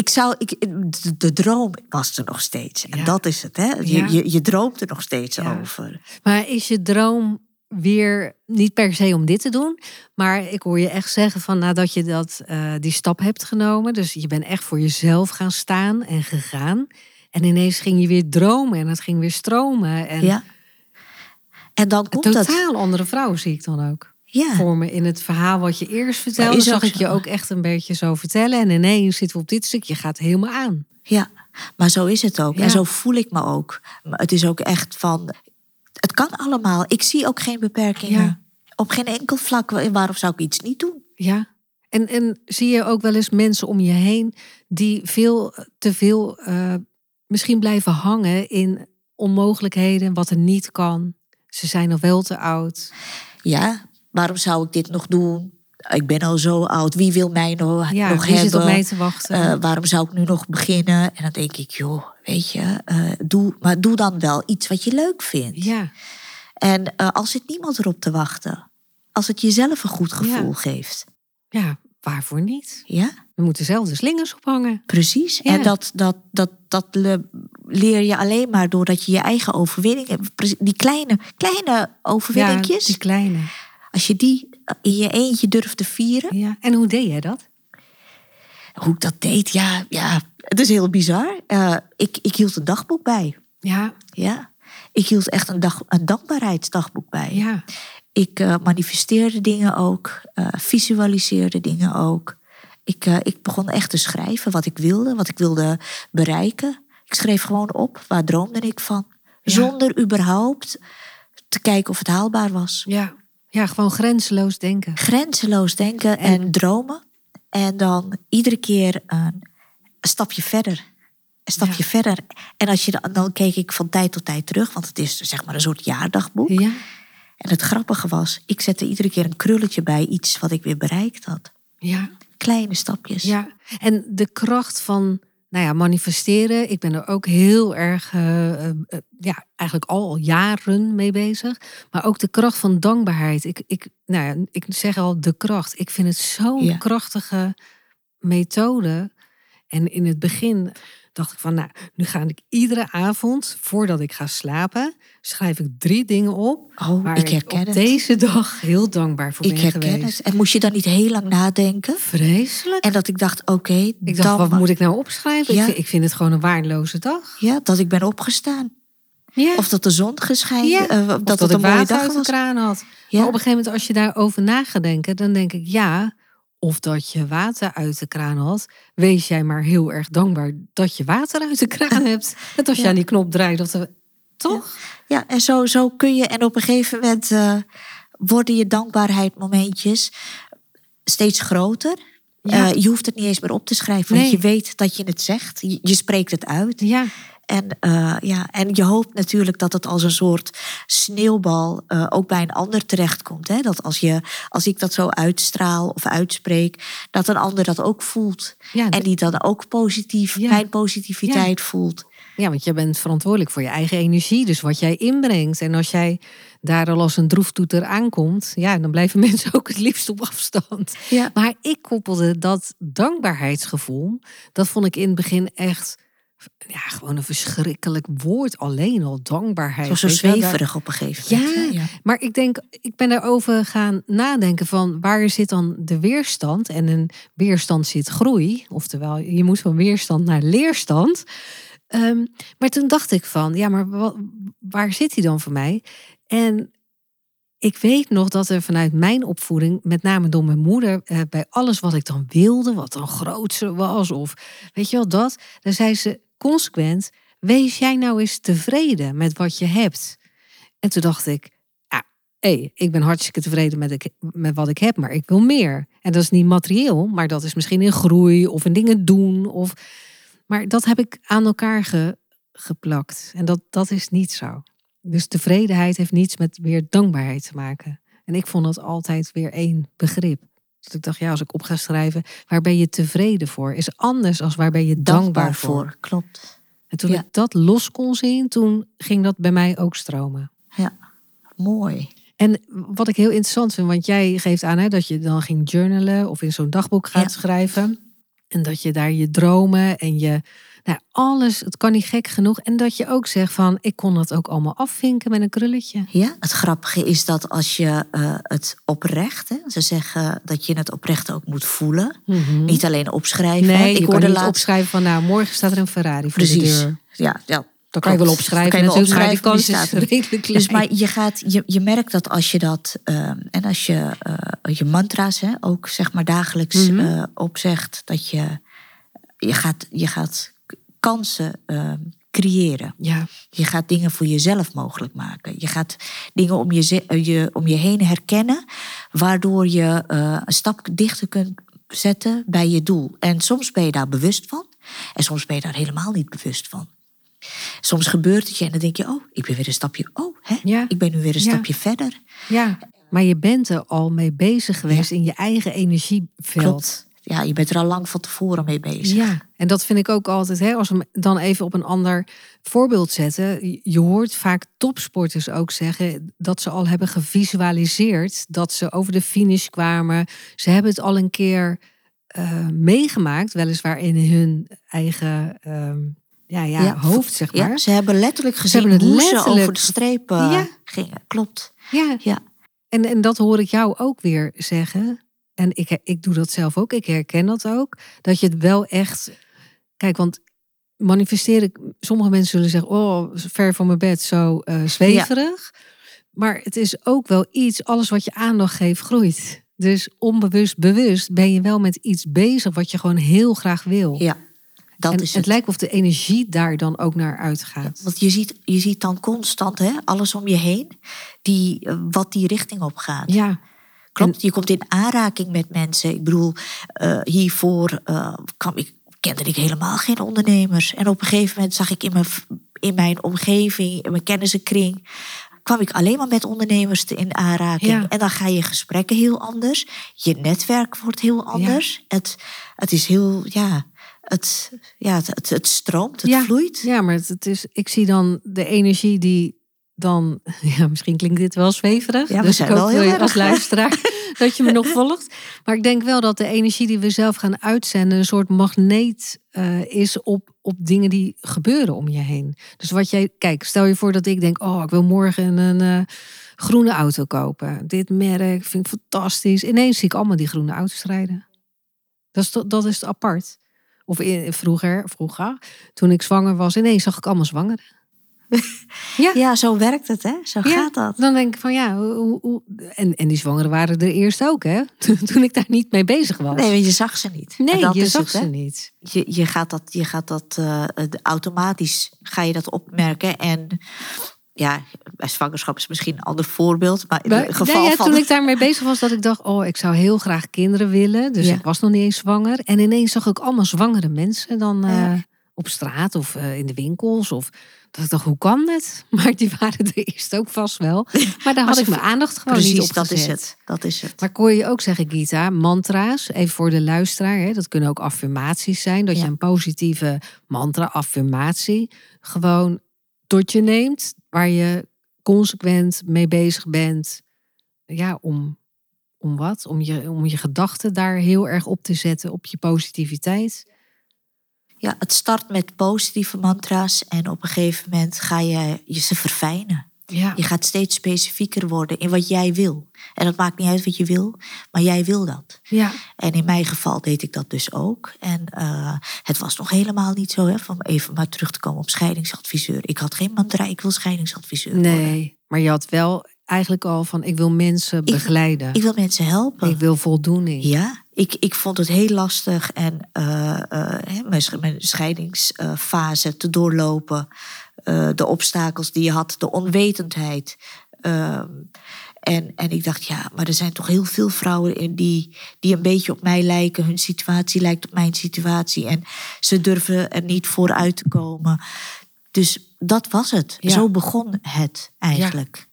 ik zou, ik, de, de droom was er nog steeds. En Ja. dat is het, hè? Je, Ja. je, je droomt er nog steeds Ja. over. Maar is je droom weer niet per se om dit te doen? Maar ik hoor je echt zeggen van nadat je dat, eh, die stap hebt genomen. Dus je bent echt voor jezelf gaan staan en gegaan. En ineens ging je weer dromen en het ging weer stromen. En Ja. En dan een komt dat. totaal andere vrouw zie ik dan ook. Ja. Voor me in het verhaal wat je eerst vertelde, zag ik je ook echt een beetje zo vertellen. En ineens zitten we op dit stuk, je gaat helemaal aan. Ja, maar zo is het ook. Ja. En zo voel ik me ook. Het is ook echt van. Het kan allemaal. Ik zie ook geen beperkingen. Ja. Op geen enkel vlak. Waarom zou ik iets niet doen? Ja. En, en zie je ook wel eens mensen om je heen die veel te veel eh, misschien blijven hangen in onmogelijkheden, wat er niet kan. Ze zijn nog wel te oud. Ja, waarom zou ik dit nog doen? Ik ben al zo oud. Wie wil mij nog, Ja, nog wie hebben? zit op mij te wachten? Eh, waarom zou ik nu nog beginnen? En dan denk ik, joh, weet je, eh, doe, maar doe dan wel iets wat je leuk vindt. ja, En eh, als zit niemand erop te wachten. Als het jezelf een goed gevoel Ja. geeft. ja, waarvoor niet? Ja? We moeten zelf de slingers ophangen. Precies. Ja. En dat, dat, dat, dat le- leer je alleen maar doordat je je eigen overwinningen, pre- die kleine, kleine Ja, overwinningjes, die kleine. Als je die in je eentje durft te vieren. Ja. En hoe deed jij dat? Hoe ik dat deed, ja, ja het is heel bizar. Eh, ik, ik hield een dagboek bij. Ja, Ja. Ik hield echt een, dag, een dankbaarheidsdagboek bij. ja, Ik eh, manifesteerde dingen ook, eh, visualiseerde dingen ook. Ik, ik begon echt te schrijven wat ik wilde, wat ik wilde bereiken. Ik schreef gewoon op, waar droomde ik van? Ja. Zonder überhaupt te kijken of het haalbaar was. ja. Ja, gewoon grenzeloos denken. Grenzeloos denken en, dromen. En dan iedere keer een stapje verder. Een stapje Ja. verder. En als je dan, dan keek ik van tijd tot tijd terug, want het is zeg maar een soort jaardagboek. Ja, En het grappige was, ik zette iedere keer een krulletje bij iets wat ik weer bereikt had. ja. Kleine stapjes. Ja, en de kracht van nou ja, manifesteren. Ik ben er ook heel erg, eh, eh, eh, ja, eigenlijk al jaren mee bezig. Maar ook de kracht van dankbaarheid. Ik, ik, nou ja, ik zeg al de kracht. Ik vind het zo'n Ja. krachtige methode. En in het begin dacht ik van, nou, nu ga ik iedere avond, voordat ik ga slapen, schrijf ik drie dingen op. Oh, waar ik herken op deze dag heel dankbaar voor Ik ben herken geweest. het. En moest je dan niet heel lang nadenken? Vreselijk. En dat ik dacht, oké, Ik dacht, dan wat moet ik nou opschrijven? Ja. Ik, vind, ik vind het gewoon een waardeloze dag. Ja, dat ik ben opgestaan. Ja. Of dat de zon geschijnt. Ja, eh, Of dat, dat, het ik een mooie dag uit de was. kraan had. Ja. Maar op een gegeven moment, als je daarover na gaat denken, dan denk ik ja. Of dat je water uit de kraan had. Wees jij maar heel erg dankbaar dat je water uit de kraan hebt. *laughs* Net als je aan die knop draait. Dat er, toch? Ja, en zo, zo kun je. En op een gegeven moment eh, worden je dankbaarheidmomentjes steeds groter. Ja. Eh, je hoeft het niet eens meer op te schrijven, want Nee. je weet dat je het zegt. Je, je spreekt het uit. Ja, En, eh, ja, en je hoopt natuurlijk dat het als een soort sneeuwbal eh, ook bij een ander terechtkomt. Hè? Dat als, je, als ik dat zo uitstraal of uitspreek, dat een ander dat ook voelt. ja, En die dan ook positief, Ja. mijn positiviteit voelt. ja, want je bent verantwoordelijk voor je eigen energie. Dus wat jij inbrengt. En als jij daar al als een droeftoeter aankomt. Ja, dan blijven *laughs* mensen ook het liefst op afstand. Ja. Maar ik koppelde dat dankbaarheidsgevoel. Dat vond ik in het begin echt. Ja, gewoon een verschrikkelijk woord alleen al. Dankbaarheid. Zo, zweverig op een gegeven moment. Ja, maar ik denk, ik ben daarover gaan nadenken van waar zit dan de weerstand? En een weerstand zit groei, oftewel je moet van weerstand naar leerstand. Ehm, maar toen dacht ik van, ja, maar wa- waar zit die dan voor mij? En ik weet nog dat er vanuit mijn opvoeding, met name door mijn moeder, eh, bij alles wat ik dan wilde, wat dan grootste was, of weet je wel dat, dan zei ze consequent: wees jij nou eens tevreden met wat je hebt. En toen dacht ik, ja, hé, ik ben hartstikke tevreden met, met wat ik heb, maar ik wil meer. En dat is niet materieel, maar dat is misschien in groei of in dingen doen. Of... Maar dat heb ik aan elkaar ge- geplakt. En dat, dat is niet zo. Dus tevredenheid heeft niets met weer dankbaarheid te maken. En ik vond dat altijd weer één begrip. Dus ik dacht, ja, als ik op ga schrijven, waar ben je tevreden voor? Is anders dan waar ben je dankbaar, Dankbaar voor? voor, klopt. En toen Ja. ik dat los kon zien, toen ging dat bij mij ook stromen. Ja, mooi. En wat ik heel interessant vind, want jij geeft aan hè, dat je dan ging journalen of in zo'n dagboek gaat Ja. schrijven. En dat je daar je dromen en je, nou alles, het kan niet gek genoeg. En dat je ook zegt van, ik kon dat ook allemaal afvinken met een krulletje. Ja, het grappige is dat als je eh, het oprecht, hè, ze zeggen dat je het oprecht ook moet voelen. Niet alleen opschrijven. hè. Mhm. Nee, ik je kan hoorde niet opschrijven van, nou, morgen staat er een Ferrari voor de Precies. deur. Ja, ja. Dat kan je wel opschrijven kan je wel natuurlijk, maar die opschrijven, kans redelijk klein. Dus maar je, gaat, je, je merkt dat als je dat ehm, en als je eh, je mantra's hè, ook zeg maar dagelijks Mhm. eh, opzegt, dat je, je, gaat, je gaat kansen ehm, creëren. Ja, Je gaat dingen voor jezelf mogelijk maken. Je gaat dingen om je, eh, je, om je heen herkennen, waardoor je eh, een stap dichter kunt zetten bij je doel. En soms ben je daar bewust van, en soms ben je daar helemaal niet bewust van. Soms gebeurt het je en dan denk je, oh, ik ben weer een stapje, oh, hè, Ja. ik ben nu weer een Ja. stapje verder. ja. Maar je bent er al mee bezig geweest in je eigen energieveld. Klopt. Ja, je bent er al lang van tevoren mee bezig. Ja, en dat vind ik ook altijd, hè, als we hem dan even op een ander voorbeeld zetten. Je hoort vaak topsporters ook zeggen dat ze al hebben gevisualiseerd dat ze over de finish kwamen. Ze hebben het al een keer eh, meegemaakt, weliswaar in hun eigen ehm, ja, ja, Ja, hoofd, zeg maar. Ja, ze hebben letterlijk gezien hebben het hoe ze letterlijk- over de streep Ja. gingen. Klopt. Ja, Ja. En, en dat hoor ik jou ook weer zeggen. En ik, ik doe dat zelf ook. Ik herken dat ook. Dat je het wel echt. Kijk, want manifesteren. Sommige mensen zullen zeggen: Oh, ver van mijn bed, zo eh, zweverig. Maar het is ook wel iets. Alles wat je aandacht geeft, groeit. Dus onbewust, bewust ben je wel met iets bezig wat je gewoon heel graag wil. Ja, dat en is het. het. lijkt of de energie daar dan ook naar uitgaat. Want je ziet, je ziet dan constant hè, alles om je heen, die, eh, wat die richting op gaat. Ja, Klopt, je komt in aanraking met mensen. Ik bedoel, eh, hiervoor eh, kwam ik, kende ik helemaal geen ondernemers. En op een gegeven moment zag ik in mijn, in mijn omgeving, in mijn kennissenkring, kwam ik alleen maar met ondernemers in aanraking. Ja. En dan ga je gesprekken heel anders. Je netwerk wordt heel anders. Het, het is heel, ja, het, ja, het, het, het stroomt, het ja, vloeit. Ja, maar het, het is, ik zie dan de energie die dan, *laughs* ja, misschien klinkt dit wel zweverig. Ja, we dus zijn ik hoop wel heel je als erg. luisteraar *laughs* dat je me nog volgt. Maar ik denk wel dat de energie die we zelf gaan uitzenden een soort magneet eh, is op, op dingen die gebeuren om je heen. Dus wat jij, kijk, stel je voor dat ik denk, oh, ik wil morgen een uh, groene auto kopen. Dit merk vind ik fantastisch. Ineens zie ik allemaal die groene auto's rijden. Dat is, dat is apart. Of in, vroeger, vroeger, toen ik zwanger was, ineens zag ik allemaal zwangeren. Ja. ja, zo werkt het, hè? Zo Ja, gaat dat. Dan denk ik van ja, hoe, hoe, en, en die zwangeren waren er eerst ook, hè? *laughs* Toen, ik daar niet mee bezig was. Nee, want je zag ze niet. Nee, dat je zag het, hè? ze niet. Je, je gaat dat, je gaat dat eh, automatisch ga je dat opmerken. En ja, bij zwangerschap is misschien een ander voorbeeld. Maar in het geval nee, ja, van... Toen ik daarmee *laughs* bezig was, dat ik dacht, oh, ik zou heel graag kinderen willen. Dus Ja. ik was nog niet eens zwanger. En ineens zag ik allemaal zwangere mensen dan eh, op straat of eh, in de winkels. Of dat ik dacht, hoe kan het? *laughs* Maar die waren er eerst ook vast wel. Maar daar had ik mijn aandacht gewoon Precies, niet op dat is het. Dat is het. Maar hoor je ook zeggen, Gita, mantra's, even voor de luisteraar, hè, dat kunnen ook affirmaties zijn. Dat Ja. je een positieve mantra, affirmatie, gewoon tot je neemt, waar je consequent mee bezig bent. Ja, om, om wat? Om je, om je gedachten daar heel erg op te zetten, op je positiviteit. Ja, het start met positieve mantra's. En op een gegeven moment ga je, je ze verfijnen. Ja, Je gaat steeds specifieker worden in wat jij wil. En dat maakt niet uit wat je wil, maar jij wil dat. ja, En in mijn geval deed ik dat dus ook. En eh, het was nog helemaal niet zo, hè, van even maar terug te komen op scheidingsadviseur. Ik had geen mantra, ik wil scheidingsadviseur worden. nee. Maar je had wel eigenlijk al van, ik wil mensen begeleiden. Ik wil mensen helpen. Ik wil voldoening. Ja, ik, ik vond het heel lastig en eh, eh, mijn, mijn scheidingsfase te doorlopen. eh, de obstakels die je had, de onwetendheid. Ehm, en, en ik dacht, ja, maar er zijn toch heel veel vrouwen in die, die een beetje op mij lijken. Hun situatie lijkt op mijn situatie. En ze durven er niet vooruit te komen. Dus dat was het. Ja. Zo begon het eigenlijk. Ja,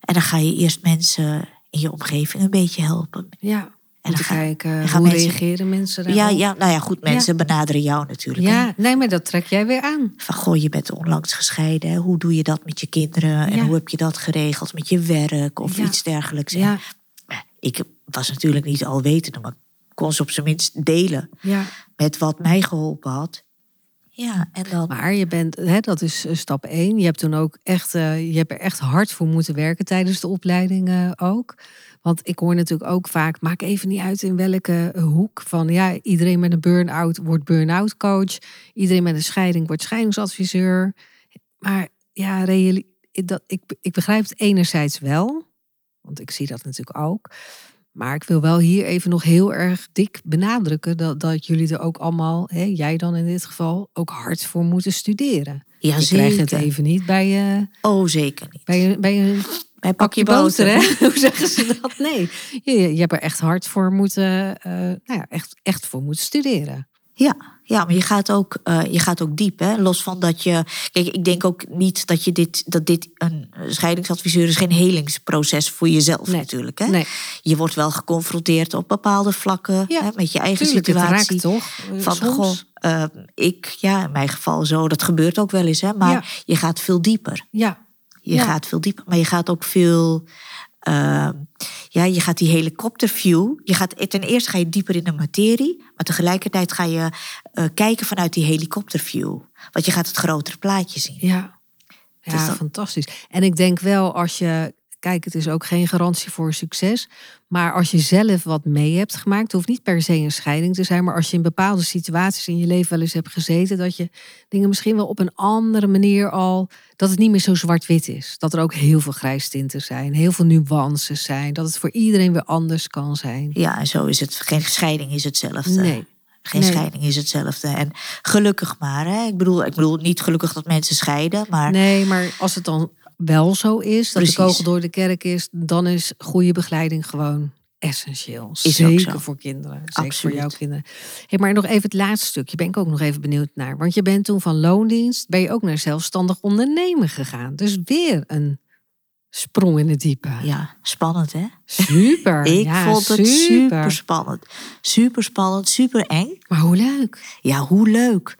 En dan ga je eerst mensen in je omgeving een beetje helpen. ja. En dan ga- kijken, dan gaan hoe mensen- reageren mensen Ja, daarop? ja, nou ja, goed, mensen benaderen jou natuurlijk. hè. Ja, nee, maar dat trek jij weer aan. Van, goh, je bent onlangs gescheiden. hè. Hoe doe je dat met je kinderen? En Ja. hoe heb je dat geregeld met je werk of Ja. iets dergelijks? Ja, eh, ik was natuurlijk niet alwetende, maar ik kon ze op zijn minst delen ja. met wat mij geholpen had. Ja, en dan... Maar je bent, hè, dat is eh, stap één. Je hebt toen ook echt, eh, je hebt er echt hard voor moeten werken tijdens de opleiding eh, ook. Want ik hoor natuurlijk ook vaak, maak even niet uit in welke hoek. Van ja, iedereen met een burn-out wordt burn-out coach. Iedereen met een scheiding wordt scheidingsadviseur. Maar ja, dat, ik, ik begrijp het enerzijds wel. Want ik zie dat natuurlijk ook. Maar ik wil wel hier even nog heel erg dik benadrukken dat, dat jullie er ook allemaal, hè, jij dan in dit geval, ook hard voor moeten studeren. ja, je krijgt het even niet bij je, Oh, zeker niet. bij je, bij je Bij pakje boter, hè? *laughs* Hoe zeggen ze dat? Nee, je, je hebt er echt hard voor moeten, eh, nou ja, echt, echt voor moeten studeren. Ja, ja, maar je gaat ook, eh, je gaat ook diep. Hè? Los van dat je. Kijk, ik denk ook niet dat je dit. Dat dit een scheidingsadviseur is geen helingsproces voor jezelf Nee, natuurlijk. Hè? Nee, Je wordt wel geconfronteerd op bepaalde vlakken Ja, hè, met je eigen tuurlijk, het situatie. raakt toch? Van soms. goh, eh, ik, ja, in mijn geval zo, dat gebeurt ook wel eens, hè, maar Ja. je gaat veel dieper. Ja, Je Ja. gaat veel dieper, maar je gaat ook veel. Eh, ja, je gaat die helikopterview. Je gaat, ten eerste ga je dieper in de materie, maar tegelijkertijd ga je eh, kijken vanuit die helikopterview. Want je gaat het grotere plaatje zien. Ja, ja Dus dat- fantastisch. En ik denk wel als je, kijk, het is ook geen garantie voor succes. Maar als je zelf wat mee hebt gemaakt, hoeft niet per se een scheiding te zijn. Maar als je in bepaalde situaties in je leven wel eens hebt gezeten, dat je dingen misschien wel op een andere manier al, dat het niet meer zo zwart-wit is. Dat er ook heel veel grijstinten zijn, heel veel nuances zijn. Dat het voor iedereen weer anders kan zijn. Ja, en zo is het. Geen scheiding is hetzelfde. Nee. Geen Nee. scheiding is hetzelfde. En gelukkig maar. Hè? Ik, bedoel, ik bedoel niet gelukkig dat mensen scheiden, maar Nee, maar als het dan wel zo is, dat de kogel door de kerk is, dan is goede begeleiding gewoon essentieel. Is Zeker voor kinderen. Zeker voor jouw kinderen. Hey, maar nog even het laatste stukje. Ben ik ook nog even benieuwd naar. Want je bent toen van loondienst, ben je ook naar zelfstandig ondernemen gegaan. Dus weer een sprong in het diepe. ja, spannend hè? Super. *laughs* Ik ja, vond het super spannend. Super spannend, super eng. Maar hoe leuk. Ja, hoe leuk.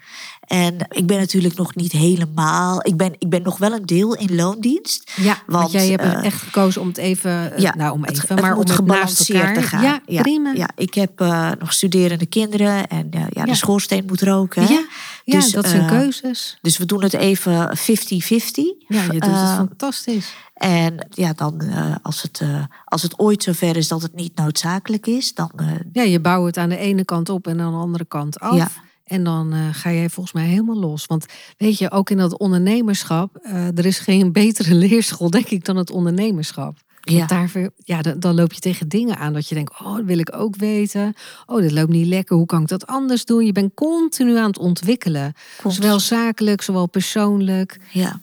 En ik ben natuurlijk nog niet helemaal. Ik ben, ik ben nog wel een deel in loondienst. Ja, want, Want, jij hebt eh, echt gekozen om het even, eh, ja, nou om even, het maar om het gebalanceerd te gaan. Ja, Ja, prima. Ja, ik heb eh, nog studerende kinderen en ja, de Ja. schoorsteen moet roken. ja, Dus, dat zijn keuzes. Dus we doen het even 50-50. Ja, je doet het fantastisch. En ja, dan als, het, als het ooit zover is dat het niet noodzakelijk is, dan Ja, je bouwt het aan de ene kant op en aan de andere kant af. En dan eh, ga jij volgens mij helemaal los. Want weet je, ook in dat ondernemerschap, eh, er is geen *laughs* betere leerschool, denk ik, dan het ondernemerschap. ja. Want daarvoor, ja, dan, dan loop je tegen dingen aan dat je denkt, oh, dat wil ik ook weten. Oh, dit loopt niet lekker, hoe kan ik dat anders doen? Je bent continu aan het ontwikkelen. Klopt. Zowel zakelijk, zowel persoonlijk. Ja.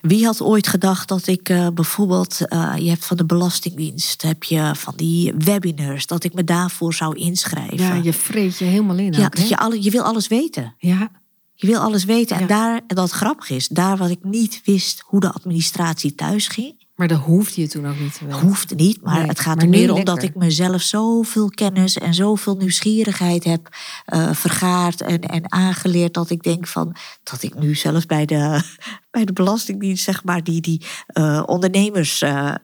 Wie had ooit gedacht dat ik eh, bijvoorbeeld, eh, je hebt van de Belastingdienst, heb je van die webinars, dat ik me daarvoor zou inschrijven. Ja, je vreet je helemaal in Ja, ook, dat je, alle, je wil alles weten. ja, Je wil alles weten. Ja. En daar, en dat grappig is, daar wat ik niet wist hoe de administratie thuis ging, maar dat hoefde je toen ook niet te weten. hoeft niet. Maar Nee, het gaat er meer om dat ik mezelf zoveel kennis en zoveel nieuwsgierigheid heb eh, vergaard en, en aangeleerd. Dat ik denk van dat ik nu zelfs bij de, *laughs* bij de Belastingdienst, zeg maar, die, die eh, ondernemers. eh,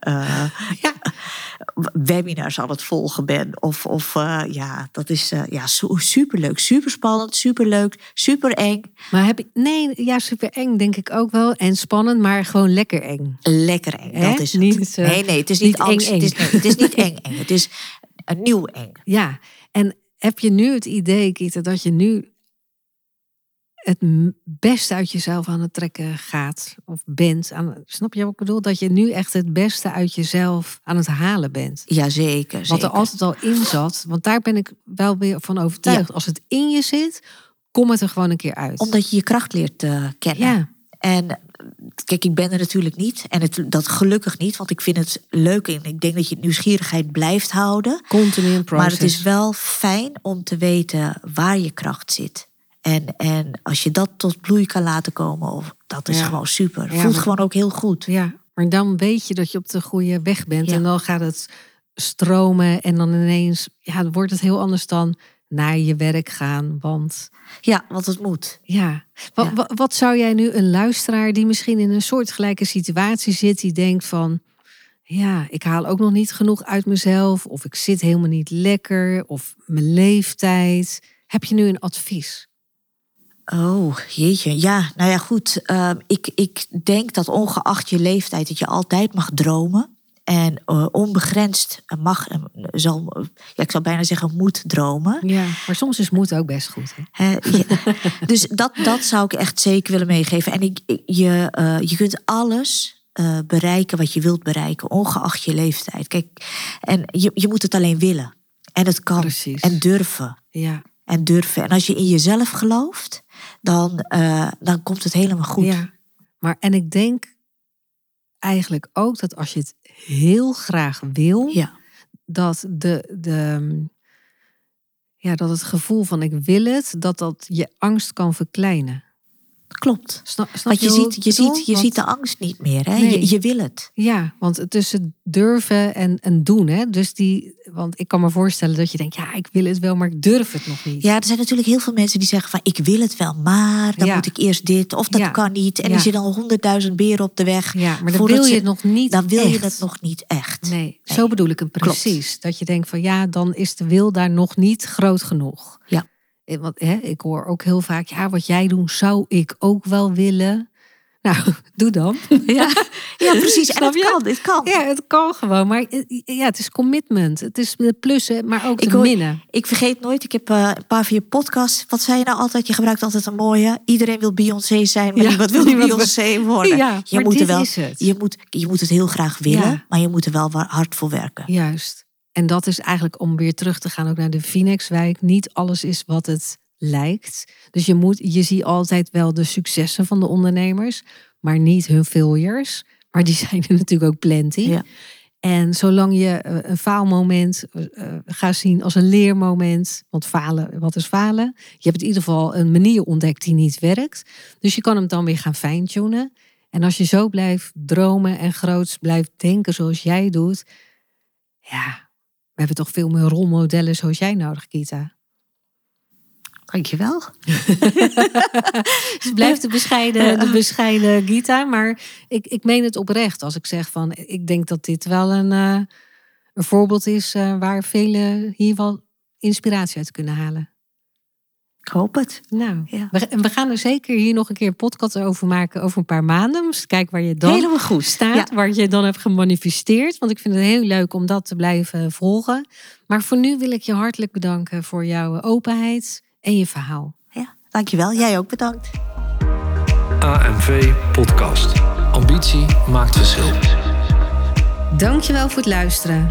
ja, webinars aan het volgen ben. Of, of eh, ja, dat is eh, ja, su- superleuk, superspannend, superleuk, super eng. Maar heb je, nee, ja, super eng denk ik ook wel. En spannend, maar gewoon lekker eng. Lekker eng, dat is het. Niet, eh, nee, nee, het is niet, niet eng, angst. Het, is, eng. nee, het is niet eng, eng. Het is een nieuw eng. *laughs* Ja, en heb je nu het idee, Kieta, dat je nu het beste uit jezelf aan het trekken gaat of bent? Aan, snap je wat ik bedoel? Dat je nu echt het beste uit jezelf aan het halen bent. Jazeker, Wat zeker. er altijd al in zat. Want daar ben ik wel weer van overtuigd. Als het in je zit, kom het er gewoon een keer uit. Omdat je je kracht leert eh, kennen. ja, En kijk, ik ben er natuurlijk niet. En het, dat gelukkig niet, want ik vind het leuk. En ik denk dat je nieuwsgierigheid blijft houden. continu een proces. Maar het is wel fijn om te weten waar je kracht zit. En, en als je dat tot bloei kan laten komen, of, dat is Ja. gewoon super. Ja, Voelt maar- gewoon ook heel goed. Ja, maar dan weet je dat je op de goede weg bent. Ja. En dan gaat het stromen. En dan ineens ja, wordt het heel anders dan naar je werk gaan. Want Ja, want het moet. ja, wat, Ja. wat, wat zou jij nu een luisteraar die misschien in een soortgelijke situatie zit, die denkt van. Ja, ik haal ook nog niet genoeg uit mezelf. Of ik zit helemaal niet lekker. Of mijn leeftijd. Heb je nu een advies? Oh, jeetje. Ja, nou ja, goed. Ehm, ik, ik denk dat ongeacht je leeftijd, dat je altijd mag dromen. En eh, onbegrensd mag, eh, zal, ja, ik zou bijna zeggen, moet dromen. Ja, maar soms is moed ook best goed. Hè? Ja. *laughs* dus dat, dat zou ik echt zeker willen meegeven. En ik, ik- je, eh, je kunt alles eh, bereiken wat je wilt bereiken, ongeacht je leeftijd. Kijk, en je, je moet het alleen willen. En het kan. Precies. En durven. Ja, En durven. En als je in jezelf gelooft, dan, eh, dan komt het helemaal goed. Ja, maar en ik denk eigenlijk ook dat als je het heel graag wil, Ja. dat, de, de, ja, dat het gevoel van ik wil het, dat dat je angst kan verkleinen. Klopt. Snap, snap Want je, ziet, je, ziet, je Want- ziet de angst niet meer. Hè? Nee. Je, je wil het. Ja, want tussen durven en, en doen. Hè? Dus die, want ik kan me voorstellen dat je denkt, ja, ik wil het wel, maar ik durf het nog niet. Ja, er zijn natuurlijk heel veel mensen die zeggen van ik wil het wel, maar dan Ja. moet ik eerst dit of dat Ja. kan niet. En Ja. er zitten al honderdduizend beren op de weg. Ja, maar dan wil je het nog niet Dan wil je het nog niet echt. Nee, zo bedoel ik hem Klopt. precies. Dat je denkt van ja, dan is de wil daar nog niet groot genoeg. Ja. Eh, Want hè, ik hoor ook heel vaak, ja, wat jij doet zou ik ook wel willen. Nou, *laughs* doe dan. *laughs* Ja, ja *laughs* precies. En het kan, dit kan. Ja, het kan gewoon. Maar eh, ja, het is commitment. Het is de plussen, maar ook Ik de hoor- minnen. Ik vergeet nooit, ik heb eh, een paar van je podcasts. Wat zei je nou altijd? Je gebruikt altijd een mooie. Iedereen wil Beyoncé zijn, maar Ja, niemand wil Beyoncé worden. Ja, je, moet er wel, is het. Je, moet, je moet het heel graag willen, Ja. maar je moet er wel hard voor werken. Juist. En dat is eigenlijk om weer terug te gaan ook naar de Phoenixwijk. Niet alles is wat het lijkt. Dus je, moet, je ziet altijd wel de successen van de ondernemers, maar niet hun failures. Maar die *laughs* zijn er natuurlijk ook plenty. Ja. En zolang je eh, een faalmoment eh, eh, gaat zien als een leermoment, want falen, wat is falen? Je hebt in ieder geval een manier ontdekt die niet werkt. Dus je kan hem dan weer gaan fine-tunen. En als je zo blijft dromen en groots blijft denken zoals jij doet, Ja, we hebben toch veel meer rolmodellen zoals jij nodig, Kita. Dankjewel. *laughs* Ze blijft de bescheiden, de bescheiden Gita. Maar ik, ik meen het oprecht als ik zeg van... Ik denk dat dit wel een, eh, een voorbeeld is uh, waar velen hier wel inspiratie uit kunnen halen. Ik hoop het. Nou, Ja. we, gaan er zeker hier nog een keer een podcast over maken over een paar maanden. Dus kijk waar je dan Helemaal goed. staat, Ja. waar je dan hebt gemanifesteerd. Want ik vind het heel leuk om dat te blijven volgen. Maar voor nu wil ik je hartelijk bedanken voor jouw openheid en je verhaal. Ja. Dankjewel. Jij ook bedankt. AMV Podcast. Ambitie maakt verschil. Dankjewel voor het luisteren.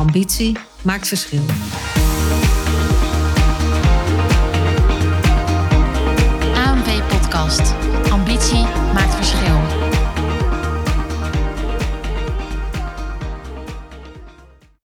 Ambitie maakt verschil. AMV Podcast.